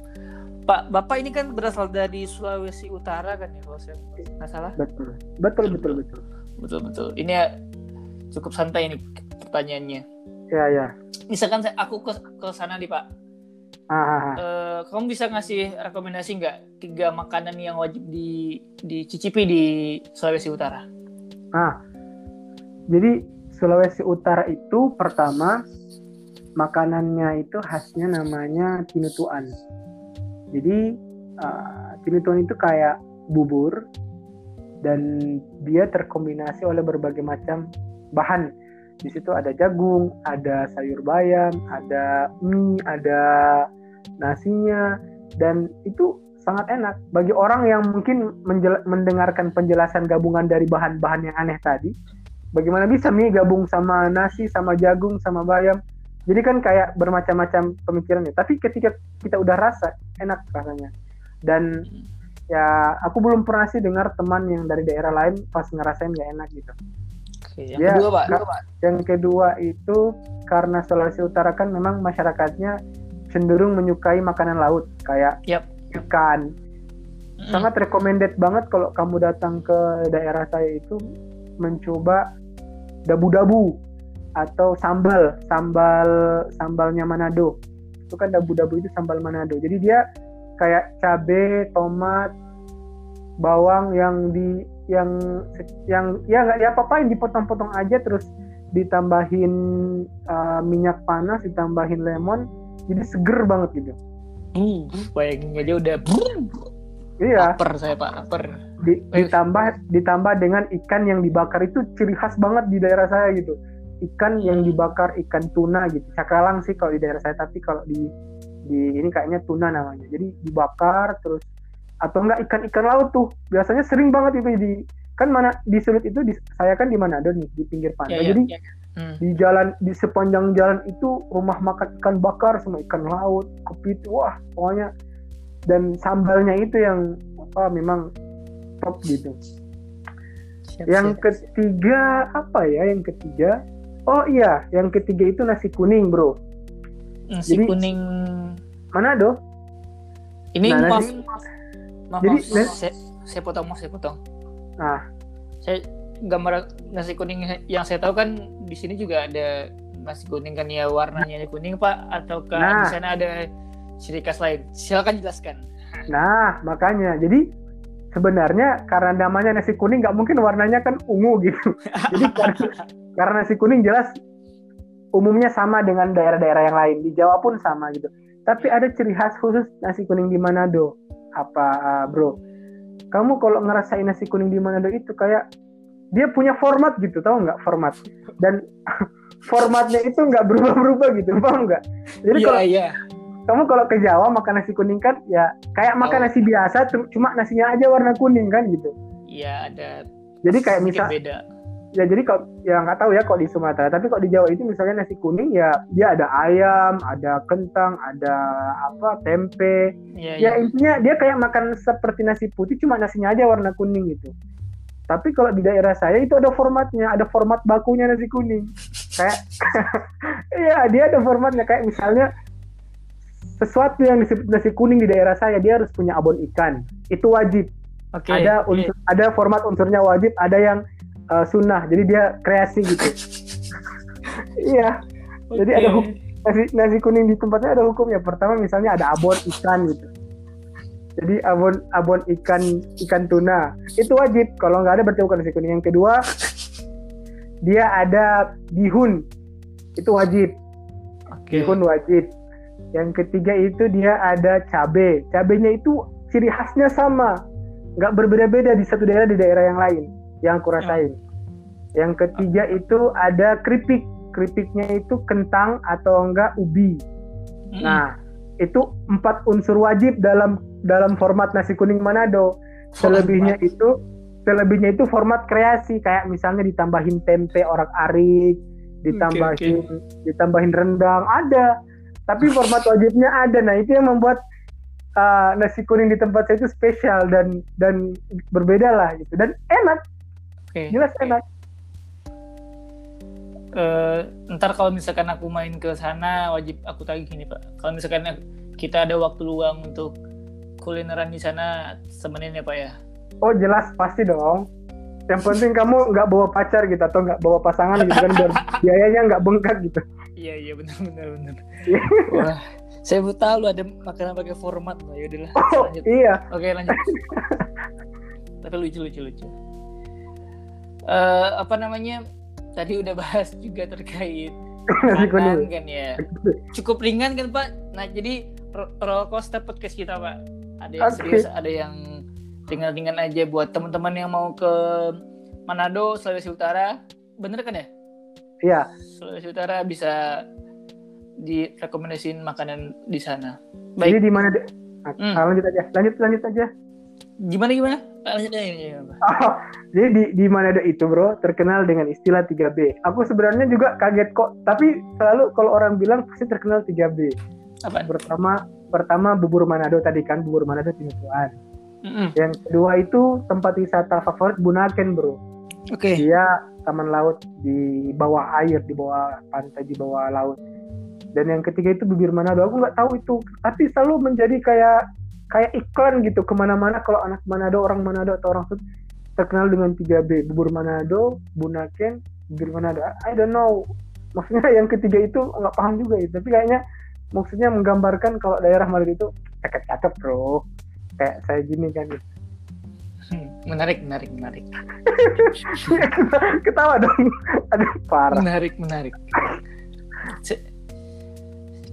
Pak Bapak ini kan berasal dari Sulawesi Utara kan ya kalau saya nggak salah? Betul betul betul. betul. Betul betul. Ini ya cukup santai ini pertanyaannya. Ya ya. Misalkan saya aku ke ke sana nih Pak Ah. Uh, kamu bisa ngasih rekomendasi nggak tiga makanan yang wajib di dicicipi di Sulawesi Utara? Ah, jadi Sulawesi Utara itu pertama makanannya itu khasnya namanya tinutuan. Jadi uh, tinutuan itu kayak bubur dan dia terkombinasi oleh berbagai macam bahan di situ ada jagung, ada sayur bayam, ada mie, ada nasinya dan itu sangat enak bagi orang yang mungkin mendengarkan penjelasan gabungan dari bahan-bahan yang aneh tadi. Bagaimana bisa mie gabung sama nasi, sama jagung, sama bayam? Jadi kan kayak bermacam-macam pemikirannya. Tapi ketika kita udah rasa, enak rasanya. Dan ya aku belum pernah sih dengar teman yang dari daerah lain pas ngerasain gak enak gitu. Oke, yang ya, kedua, Pak. Yang kedua itu karena Sulawesi Utara kan memang masyarakatnya cenderung menyukai makanan laut kayak yep. ikan. Mm. Sangat recommended banget kalau kamu datang ke daerah saya itu mencoba dabu-dabu atau sambal, sambal sambalnya Manado. Itu kan dabu-dabu itu sambal Manado. Jadi dia kayak cabe, tomat, bawang yang di yang yang ya nggak ya apa-apain dipotong-potong aja terus ditambahin uh, minyak panas, ditambahin lemon, jadi seger banget gitu. Uh, bayangin aja udah Iya. Laper saya pak, laper. Di, ditambah ditambah dengan ikan yang dibakar itu ciri khas banget di daerah saya gitu. Ikan yang hmm. dibakar ikan tuna gitu. Cakalang sih kalau di daerah saya, tapi kalau di di ini kayaknya tuna namanya. Jadi dibakar terus atau enggak ikan-ikan laut tuh. Biasanya sering banget itu di kan mana di Sulut itu di, saya kan di Manado nih di pinggir pantai. Ya, ya, Jadi ya. Hmm. Di jalan di sepanjang jalan itu rumah makan ikan bakar sama ikan laut, kepiting, wah pokoknya dan sambalnya itu yang apa memang top gitu. Siap, yang siap, ketiga siap. apa ya? Yang ketiga, oh iya, yang ketiga itu nasi kuning, bro. Nasi Jadi, kuning mana do? Ini nah, maaf, maaf, maaf, Jadi, maaf, saya, saya potong, saya potong. Nah, saya gambar nasi kuning yang saya tahu kan di sini juga ada nasi kuning kan ya warnanya kuning pak? Atau nah, di sana ada ciri khas lain? Silakan jelaskan. Nah makanya. Jadi sebenarnya karena namanya nasi kuning nggak mungkin warnanya kan ungu gitu. Jadi karena, karena nasi kuning jelas umumnya sama dengan daerah-daerah yang lain. Di Jawa pun sama gitu. Tapi ada ciri khas khusus nasi kuning di Manado. Apa bro? Kamu kalau ngerasain nasi kuning di Manado itu kayak dia punya format gitu tahu nggak format? Dan formatnya itu nggak berubah-berubah gitu paham nggak? Jadi yeah, kalau yeah. kamu kalau ke Jawa makan nasi kuning kan ya kayak makan oh. nasi biasa cuma nasinya aja warna kuning kan gitu. Iya ada jadi kayak misal beda. ya jadi kalau ya nggak tahu ya kalau di Sumatera tapi kalau di Jawa itu misalnya nasi kuning ya dia ada ayam ada kentang ada apa tempe. Ya, ya, ya intinya dia kayak makan seperti nasi putih cuma nasinya aja warna kuning gitu tapi kalau di daerah saya itu ada formatnya, ada format bakunya nasi kuning. Kayak iya, dia ada formatnya kayak misalnya sesuatu yang disebut nasi kuning di daerah saya dia harus punya abon ikan. Itu wajib. Okay, ada unsur, okay. ada format unsurnya wajib, ada yang uh, sunnah. Jadi dia kreasi gitu. iya. Okay. Jadi ada nasi nasi kuning di tempatnya ada hukumnya. Pertama misalnya ada abon ikan gitu jadi abon abon ikan ikan tuna itu wajib. Kalau nggak ada berarti bukan nasi kuning. Yang kedua dia ada bihun itu wajib. Okay. Bihun wajib. yang ketiga itu dia ada cabe cabenya itu ciri khasnya sama nggak berbeda-beda di satu daerah di daerah yang lain yang aku rasain yang ketiga itu ada keripik keripiknya itu kentang atau enggak ubi Mm-mm. nah itu empat unsur wajib dalam dalam format nasi kuning Manado. Selebihnya itu selebihnya itu format kreasi. Kayak misalnya ditambahin tempe orak arik ditambahin ditambahin rendang ada. Tapi format wajibnya ada. Nah itu yang membuat uh, nasi kuning di tempat saya itu spesial dan dan berbeda lah gitu. Dan enak. Oke. jelas enak. Eh, ntar kalau misalkan aku main ke sana wajib aku tagih gini pak. Kalau misalkan kita ada waktu luang untuk kulineran di sana temenin ya pak ya? Oh jelas pasti dong. Yang penting kamu nggak bawa pacar gitu atau nggak bawa pasangan gitu kan biar biayanya nggak bengkak gitu. Iya iya benar benar benar. Wah saya baru tahu loh ada makanan pakai format loh ya udahlah oh lanjut. iya. Oke lanjut. Tapi lucu lucu lucu. Eh, apa namanya? Tadi udah bahas juga terkait makanan kan ya. Cukup ringan kan pak? Nah jadi ro- roller coaster podcast kita pak ada yang serius ada yang ringan-ringan aja buat teman-teman yang mau ke Manado Sulawesi Utara bener kan ya iya Sulawesi Utara bisa direkomendasiin makanan di sana jadi baik di mana deh Ah, Hmm. ah, lanjut aja lanjut lanjut aja gimana gimana Ah, lanjut aja Pak. Oh, jadi di di Manado itu bro terkenal dengan istilah 3B. Aku sebenarnya juga kaget kok, tapi selalu kalau orang bilang pasti terkenal 3B. Apaan Pertama pertama bubur Manado tadi kan bubur Manado Tinutuan. Mm-mm. Yang kedua itu tempat wisata favorit Bunaken bro. oke Dia taman laut di bawah air, di bawah pantai, di bawah laut. Dan yang ketiga itu bibir Manado. Aku nggak tahu itu, tapi selalu menjadi kayak kayak iklan gitu ke mana-mana kalau anak Manado, orang Manado atau orang Sud terkenal dengan 3B, bubur Manado, Bunaken, bibir Manado. I don't know. Maksudnya yang ketiga itu nggak paham juga ya, tapi kayaknya maksudnya menggambarkan kalau daerah Manado itu cakep-cakep bro. Kayak saya gini kan. Hmm, menarik menarik menarik Ketawa dong. Aduh parah. menarik menarik Se-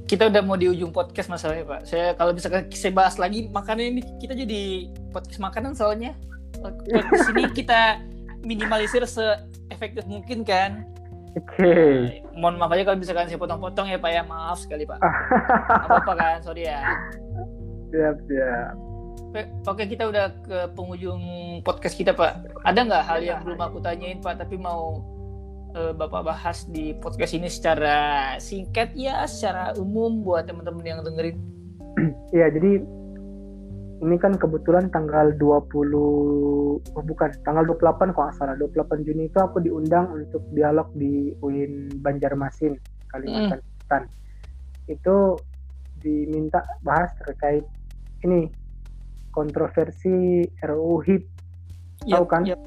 kita udah mau di ujung podcast masalahnya pak saya kalau misalkan saya bahas lagi makanan ini kita jadi podcast makanan soalnya podcast ini kita minimalisir se-efektif mungkin kan Oke. Eh, mohon maaf aja kalau misalkan saya potong-potong ya pak ya. Maaf sekali pak. Apa apa kan? Sorry ya. Siap, siap. Oke, Oke kita udah ke penghujung podcast kita pak. Ada nggak hal yang belum aku tanyain pak tapi mau eh, bapak bahas di podcast ini secara singkat ya secara umum buat teman-teman yang dengerin? Iya, jadi ini kan kebetulan tanggal 20 oh bukan, tanggal 28 kalau nggak salah. 28 Juni itu aku diundang untuk dialog di UIN Banjarmasin, Kalimantan Selatan. Itu diminta bahas terkait ini kontroversi RUU HIP, Tahu kan? Yap.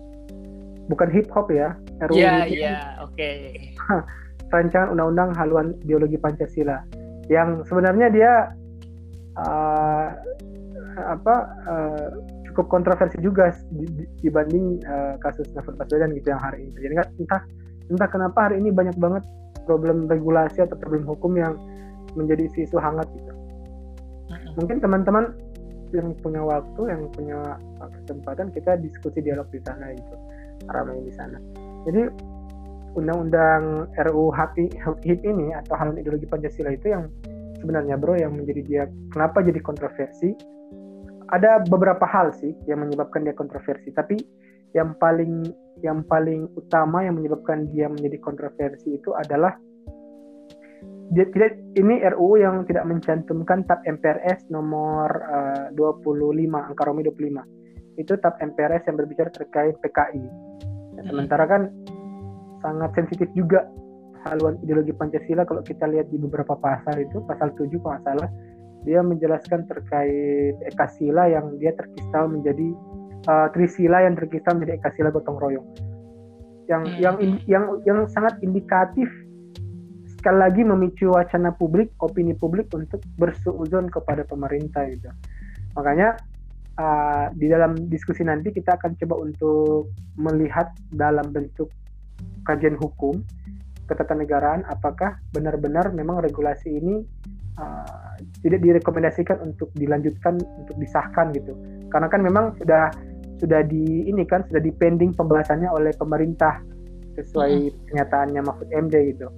bukan hip hop ya, RUU ya HIP ya oke rancangan undang-undang haluan ideologi Pancasila yang sebenarnya dia uh, apa uh, cukup kontroversi juga di- di- dibanding uh, kasus Novel Baswedan gitu yang hari ini. Jadi nggak entah entah kenapa hari ini banyak banget problem regulasi atau problem hukum yang menjadi isu-isu hangat gitu. Mungkin teman-teman yang punya waktu, yang punya kesempatan kita diskusi dialog di sana gitu, ramai di sana. Jadi undang-undang RUU HIP, ini atau haluan ideologi Pancasila itu yang sebenarnya bro yang menjadi dia kenapa jadi kontroversi ada beberapa hal sih yang menyebabkan dia kontroversi tapi yang paling yang paling utama yang menyebabkan dia menjadi kontroversi itu adalah dia tidak ini RUU yang tidak mencantumkan tab MPRS nomor eh, 25 angka Romi 25 itu tab MPRS yang berbicara terkait PKI Ya, sementara kan sangat sensitif juga haluan ideologi Pancasila kalau kita lihat di beberapa pasal itu pasal 7 kalau nggak salah dia menjelaskan terkait ekasila yang dia terkistal menjadi uh, trisila yang terkistal menjadi ekasila gotong royong yang Hmm. yang in- yang yang sangat indikatif sekali lagi memicu wacana publik opini publik untuk bersuuzon kepada pemerintah gitu makanya uh, di dalam diskusi nanti kita akan coba untuk melihat dalam bentuk kajian hukum ketatanegaraan apakah benar-benar memang regulasi ini uh, tidak direkomendasikan untuk dilanjutkan untuk disahkan gitu karena kan memang sudah sudah di ini kan sudah dipending pembahasannya oleh pemerintah sesuai mm -hmm. pernyataannya Mahfud MD gitu.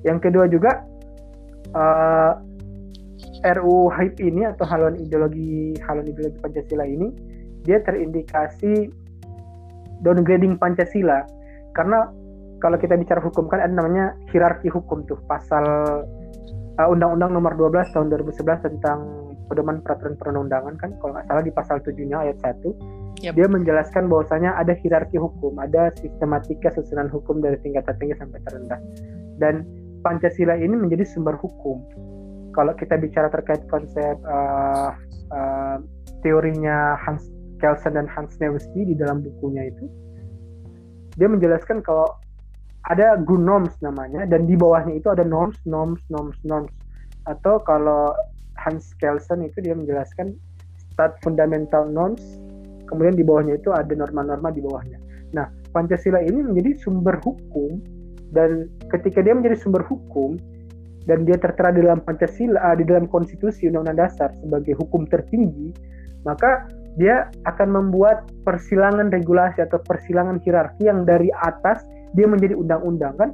Yang kedua juga uh, eh, RU HIP ini atau haluan ideologi haluan ideologi Pancasila ini dia terindikasi downgrading Pancasila karena kalau kita bicara hukum kan ada namanya hierarki hukum tuh pasal uh, Undang-Undang Nomor 12 tahun 2011 tentang pedoman peraturan perundang-undangan kan kalau nggak salah di pasal 7-nya ayat 1 yep. dia menjelaskan bahwasanya ada hierarki hukum, ada sistematika susunan hukum dari tingkat tertinggi sampai terendah. Dan Pancasila ini menjadi sumber hukum. Kalau kita bicara terkait konsep uh, uh, teorinya Hans Kelsen dan Hans Nevsky di dalam bukunya itu, dia menjelaskan kalau ada norms namanya dan di bawahnya itu ada norms, norms, norms, norms. Atau kalau Hans Kelsen itu dia menjelaskan stat fundamental norms, kemudian di bawahnya itu ada norma-norma di bawahnya. Nah, Pancasila ini menjadi sumber hukum dan ketika dia menjadi sumber hukum dan dia tertera di dalam Pancasila di dalam konstitusi Undang-Undang Dasar sebagai hukum tertinggi, maka dia akan membuat persilangan regulasi atau persilangan hierarki yang dari atas dia menjadi undang-undang kan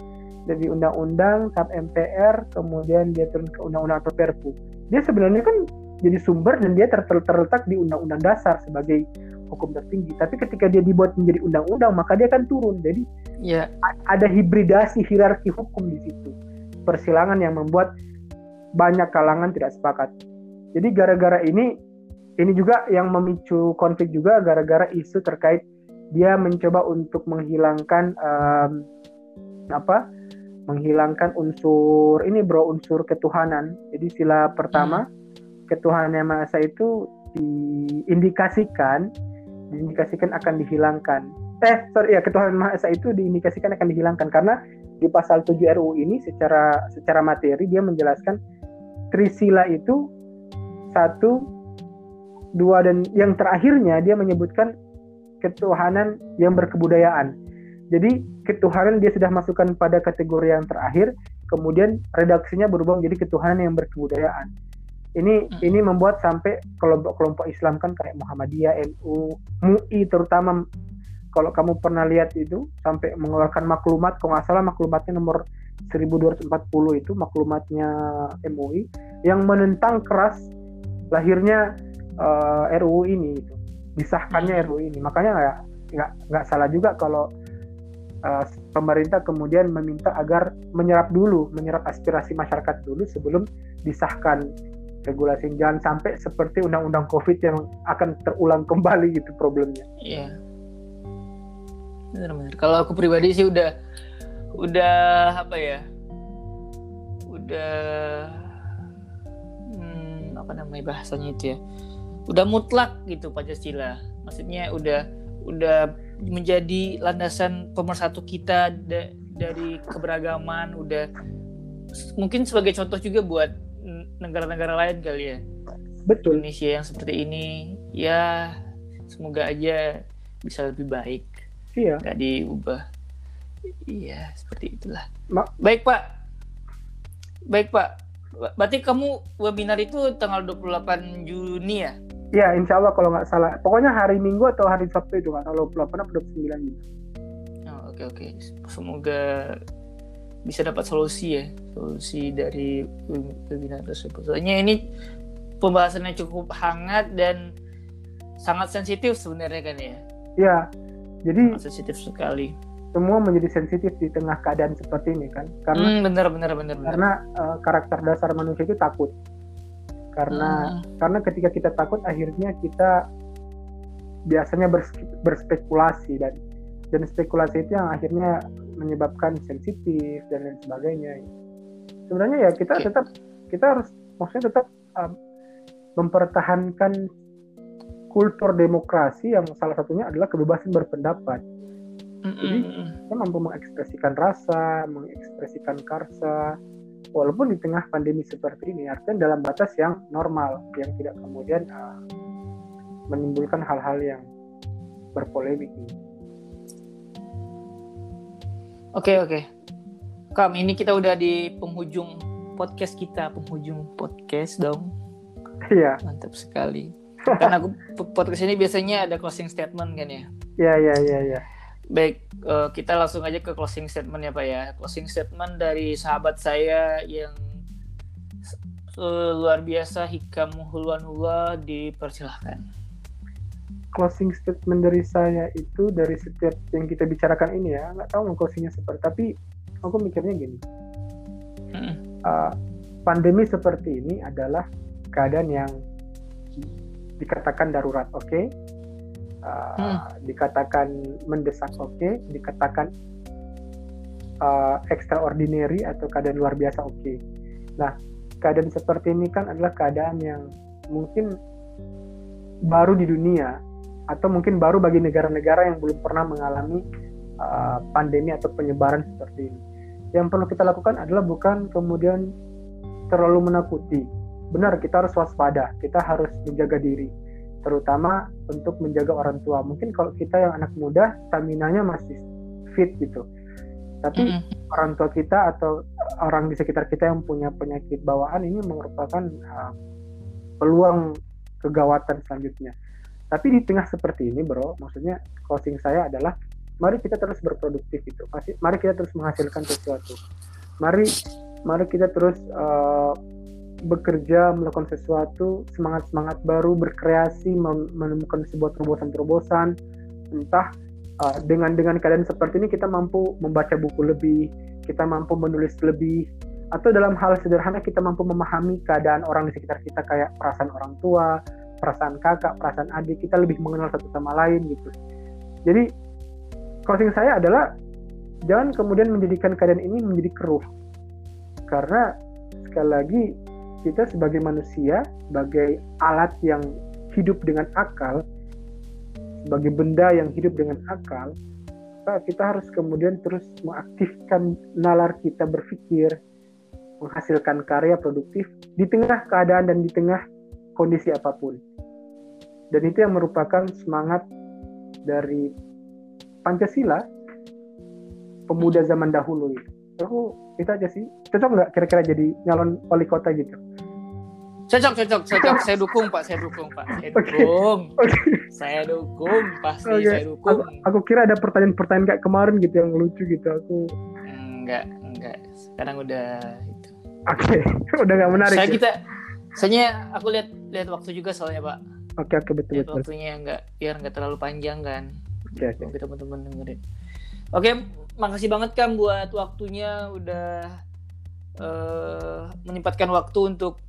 dari undang-undang sampai MPR kemudian dia turun ke undang-undang atau Perpu dia sebenarnya kan jadi sumber dan dia terletak di undang-undang dasar sebagai hukum tertinggi. Tapi ketika dia dibuat menjadi undang-undang, maka dia akan turun. Jadi ya. ada hibridasi hierarki hukum di situ. Persilangan yang membuat banyak kalangan tidak sepakat. Jadi gara-gara ini, ini juga yang memicu konflik juga gara-gara isu terkait dia mencoba untuk menghilangkan um, apa menghilangkan unsur ini bro unsur ketuhanan. Jadi sila pertama hmm. ketuhanan yang maha itu diindikasikan diindikasikan akan dihilangkan. Eh sorry ya ketuhanan maha esa itu diindikasikan akan dihilangkan karena di pasal 7 RUU ini secara secara materi dia menjelaskan trisila itu satu dua dan yang terakhirnya dia menyebutkan ketuhanan yang berkebudayaan jadi ketuhanan dia sudah masukkan pada kategori yang terakhir, kemudian redaksinya berubah menjadi ketuhanan yang berkebudayaan. Ini hmm. ini membuat sampai kelompok-kelompok Islam kan kayak Muhammadiyah, NU, MUI terutama kalau kamu pernah lihat itu sampai mengeluarkan maklumat, kalau nggak salah maklumatnya nomor 1240 itu maklumatnya MUI yang menentang keras lahirnya uh, eh, RUU ini itu disahkannya hmm. RUU ini makanya nggak nggak nggak salah juga kalau uh, pemerintah kemudian meminta agar menyerap dulu, menyerap aspirasi masyarakat dulu sebelum disahkan regulasi. Jangan sampai seperti undang-undang COVID yang akan terulang kembali gitu problemnya. Iya. Benar-benar. Kalau aku pribadi sih udah udah apa ya? Udah hmm, apa namanya bahasanya itu ya? Udah mutlak gitu Pancasila. Maksudnya udah udah menjadi landasan pemersatu kita da dari keberagaman udah mungkin sebagai contoh juga buat negara-negara lain kali ya. Betul. Indonesia yang seperti ini ya semoga aja bisa lebih baik. Iya. Nggak diubah. Iya seperti itulah. Ma baik pak. Baik pak. Berarti kamu webinar itu tanggal 28 Juni ya Ya, insya Allah kalau nggak salah. Pokoknya hari Minggu atau hari Sabtu itu nggak tahu 28 atau 29 gitu. Oh, oke oke. Semoga bisa dapat solusi ya, solusi dari webinar tersebut. Soalnya ini pembahasannya cukup hangat dan sangat sensitif sebenarnya kan ya. Iya. Jadi sangat sensitif sekali. Semua menjadi sensitif di tengah keadaan seperti ini kan. Karena hmm, benar benar benar. Karena uh, karakter dasar manusia itu takut karena hmm. karena ketika kita takut akhirnya kita biasanya bers, berspekulasi dan dan spekulasi itu yang akhirnya menyebabkan sensitif dan lain sebagainya sebenarnya ya kita okay. tetap kita harus maksudnya tetap um, mempertahankan kultur demokrasi yang salah satunya adalah kebebasan berpendapat jadi kita mampu mengekspresikan rasa mengekspresikan karsa walaupun di tengah pandemi seperti ini artinya dalam batas yang normal yang tidak kemudian uh, menimbulkan hal-hal yang berpolemik Oke oke. Kam ini kita udah di penghujung podcast kita penghujung podcast dong. Iya. Mantap sekali. Karena aku podcast ini biasanya ada closing statement kan ya. Iya iya iya iya. Baik, uh, kita langsung aja ke closing statement ya Pak ya. Closing statement dari sahabat saya yang uh, luar biasa Hikam Hulwanullah dipersilahkan. Closing statement dari saya itu dari setiap yang kita bicarakan ini ya, nggak tahu closingnya seperti, tapi aku mikirnya gini. Hmm. Uh, pandemi seperti ini adalah keadaan yang dikatakan darurat, oke? Okay? Hmm. Dikatakan mendesak, oke? Okay? Dikatakan uh, extraordinary atau keadaan luar biasa, oke? Okay? Nah, keadaan seperti ini kan adalah keadaan yang mungkin baru di dunia atau mungkin baru bagi negara-negara yang belum pernah mengalami uh, pandemi atau penyebaran seperti ini. Yang perlu kita lakukan adalah bukan kemudian terlalu menakuti. Benar, kita harus waspada, kita harus menjaga diri, terutama untuk menjaga orang tua. Mungkin kalau kita yang anak muda, stamina-nya masih fit gitu. Tapi mm -hmm. orang tua kita atau orang di sekitar kita yang punya penyakit bawaan ini merupakan uh, peluang kegawatan selanjutnya tapi di tengah seperti ini bro maksudnya closing saya adalah mari kita terus berproduktif itu mari kita terus menghasilkan sesuatu mari mari kita terus uh, bekerja melakukan sesuatu semangat semangat baru berkreasi menemukan sebuah terobosan-terobosan entah uh, dengan dengan keadaan seperti ini kita mampu membaca buku lebih kita mampu menulis lebih atau dalam hal sederhana kita mampu memahami keadaan orang di sekitar kita kayak perasaan orang tua perasaan kakak, perasaan adik, kita lebih mengenal satu sama lain gitu. Jadi closing saya adalah jangan kemudian menjadikan keadaan ini menjadi keruh. Karena sekali lagi kita sebagai manusia, sebagai alat yang hidup dengan akal, sebagai benda yang hidup dengan akal, kita harus kemudian terus mengaktifkan nalar kita berpikir, menghasilkan karya produktif di tengah keadaan dan di tengah kondisi apa pun. Dan itu yang merupakan semangat dari Pancasila pemuda zaman dahulu itu. Oh, itu aja sih. Cocok nggak kira-kira jadi nyalon wali kota gitu? Cocok, cocok, cocok. saya dukung Pak, saya dukung Pak, saya dukung. Okay. Okay. Saya dukung, pasti okay. saya dukung. Aku, aku kira ada pertanyaan-pertanyaan kayak kemarin gitu yang lucu gitu. Aku enggak, enggak. Sekarang udah itu. Oke, okay. udah nggak menarik. Saya ya? kita Soalnya aku lihat lihat waktu juga soalnya pak. Oke oke betul lihat betul. Waktunya nggak biar nggak terlalu panjang kan. Oke okay, oke. Okay. teman-teman dengerin. Oke, makasih banget kan buat waktunya udah uh, menyempatkan waktu untuk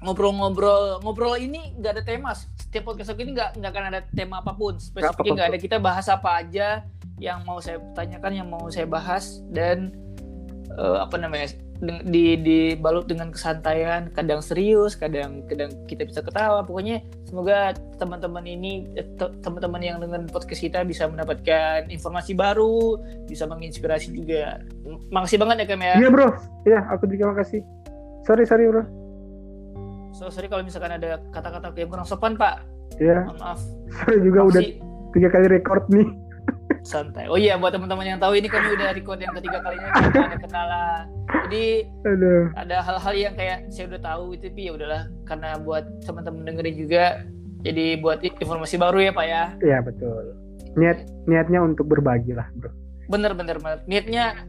ngobrol-ngobrol. Ngobrol ini nggak ada tema. Setiap podcast aku ini nggak nggak akan ada tema apa pun. Spesifiknya nggak ada. Kita bahas apa aja yang mau saya tanyakan, yang mau saya bahas dan uh, apa namanya di dibalut dengan kesantaian. Kadang serius kadang kadang kita bisa ketawa. Pokoknya semoga teman-teman ini eh, teman-teman yang dengan podcast kita bisa mendapatkan informasi baru bisa menginspirasi juga. Makasih banget ya Kem ya. Iya bro. Iya aku juga makasih. Sorry sorry bro. So sorry kalau misalkan ada kata-kata yang kurang sopan pak. Iya. Maaf. Sorry juga makasih. udah tiga kali record nih santai. Oh iya buat teman-teman yang tahu ini kami udah record yang ketiga kalinya ada kenalan. Jadi Aduh. ada hal-hal yang kayak saya udah tahu itu tapi ya udahlah karena buat teman-teman dengerin juga jadi buat informasi baru ya Pak ya. Iya betul. Niat niatnya untuk berbagi lah bro. Bener bener bener. Niatnya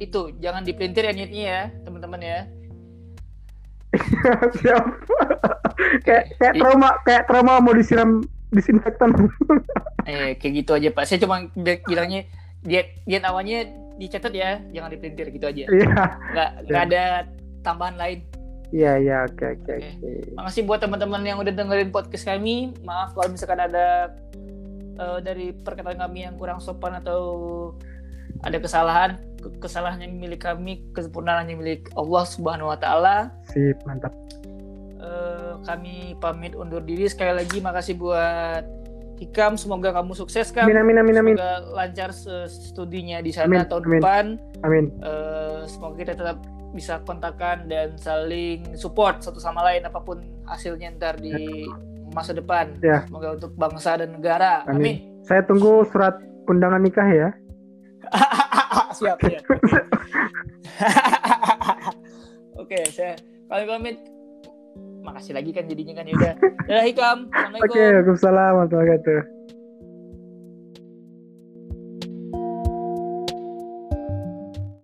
itu jangan dipelintir ya niatnya ya teman-teman ya. Siap. kayak kayak trauma kayak trauma mau disiram disinfektan. Eh kayak gitu aja pak. Saya cuma bilangnya diet diet awalnya dicatat ya jangan dipelintir gitu aja. Iya. Nggak nggak ada tambahan lain. Iya iya oke oke makasih buat teman-teman yang udah dengerin podcast kami. Maaf kalau misalkan ada uh, dari perkataan kami yang kurang sopan atau ada kesalahan kesalahan yang milik kami kesempurnaan yang milik Allah Subhanahu Wa Taala. Sip mantap uh, kami pamit undur diri sekali lagi makasih buat Hikam semoga kamu sukses kan amin, amin, amin, amin. semoga lancar studinya di sana amin, tahun amin. depan amin uh, semoga kita tetap bisa kontakkan dan saling support satu sama lain apa pun hasilnya ntar di masa depan ya. semoga untuk bangsa dan negara amin, amin. saya tunggu surat undangan nikah ya siap siap Oke, saya kami pamit. Makasih lagi kan jadinya kan ya udah. Dadah Hikam. Assalamualaikum. Oke, Waalaikumsalam warahmatullahi wabarakatuh.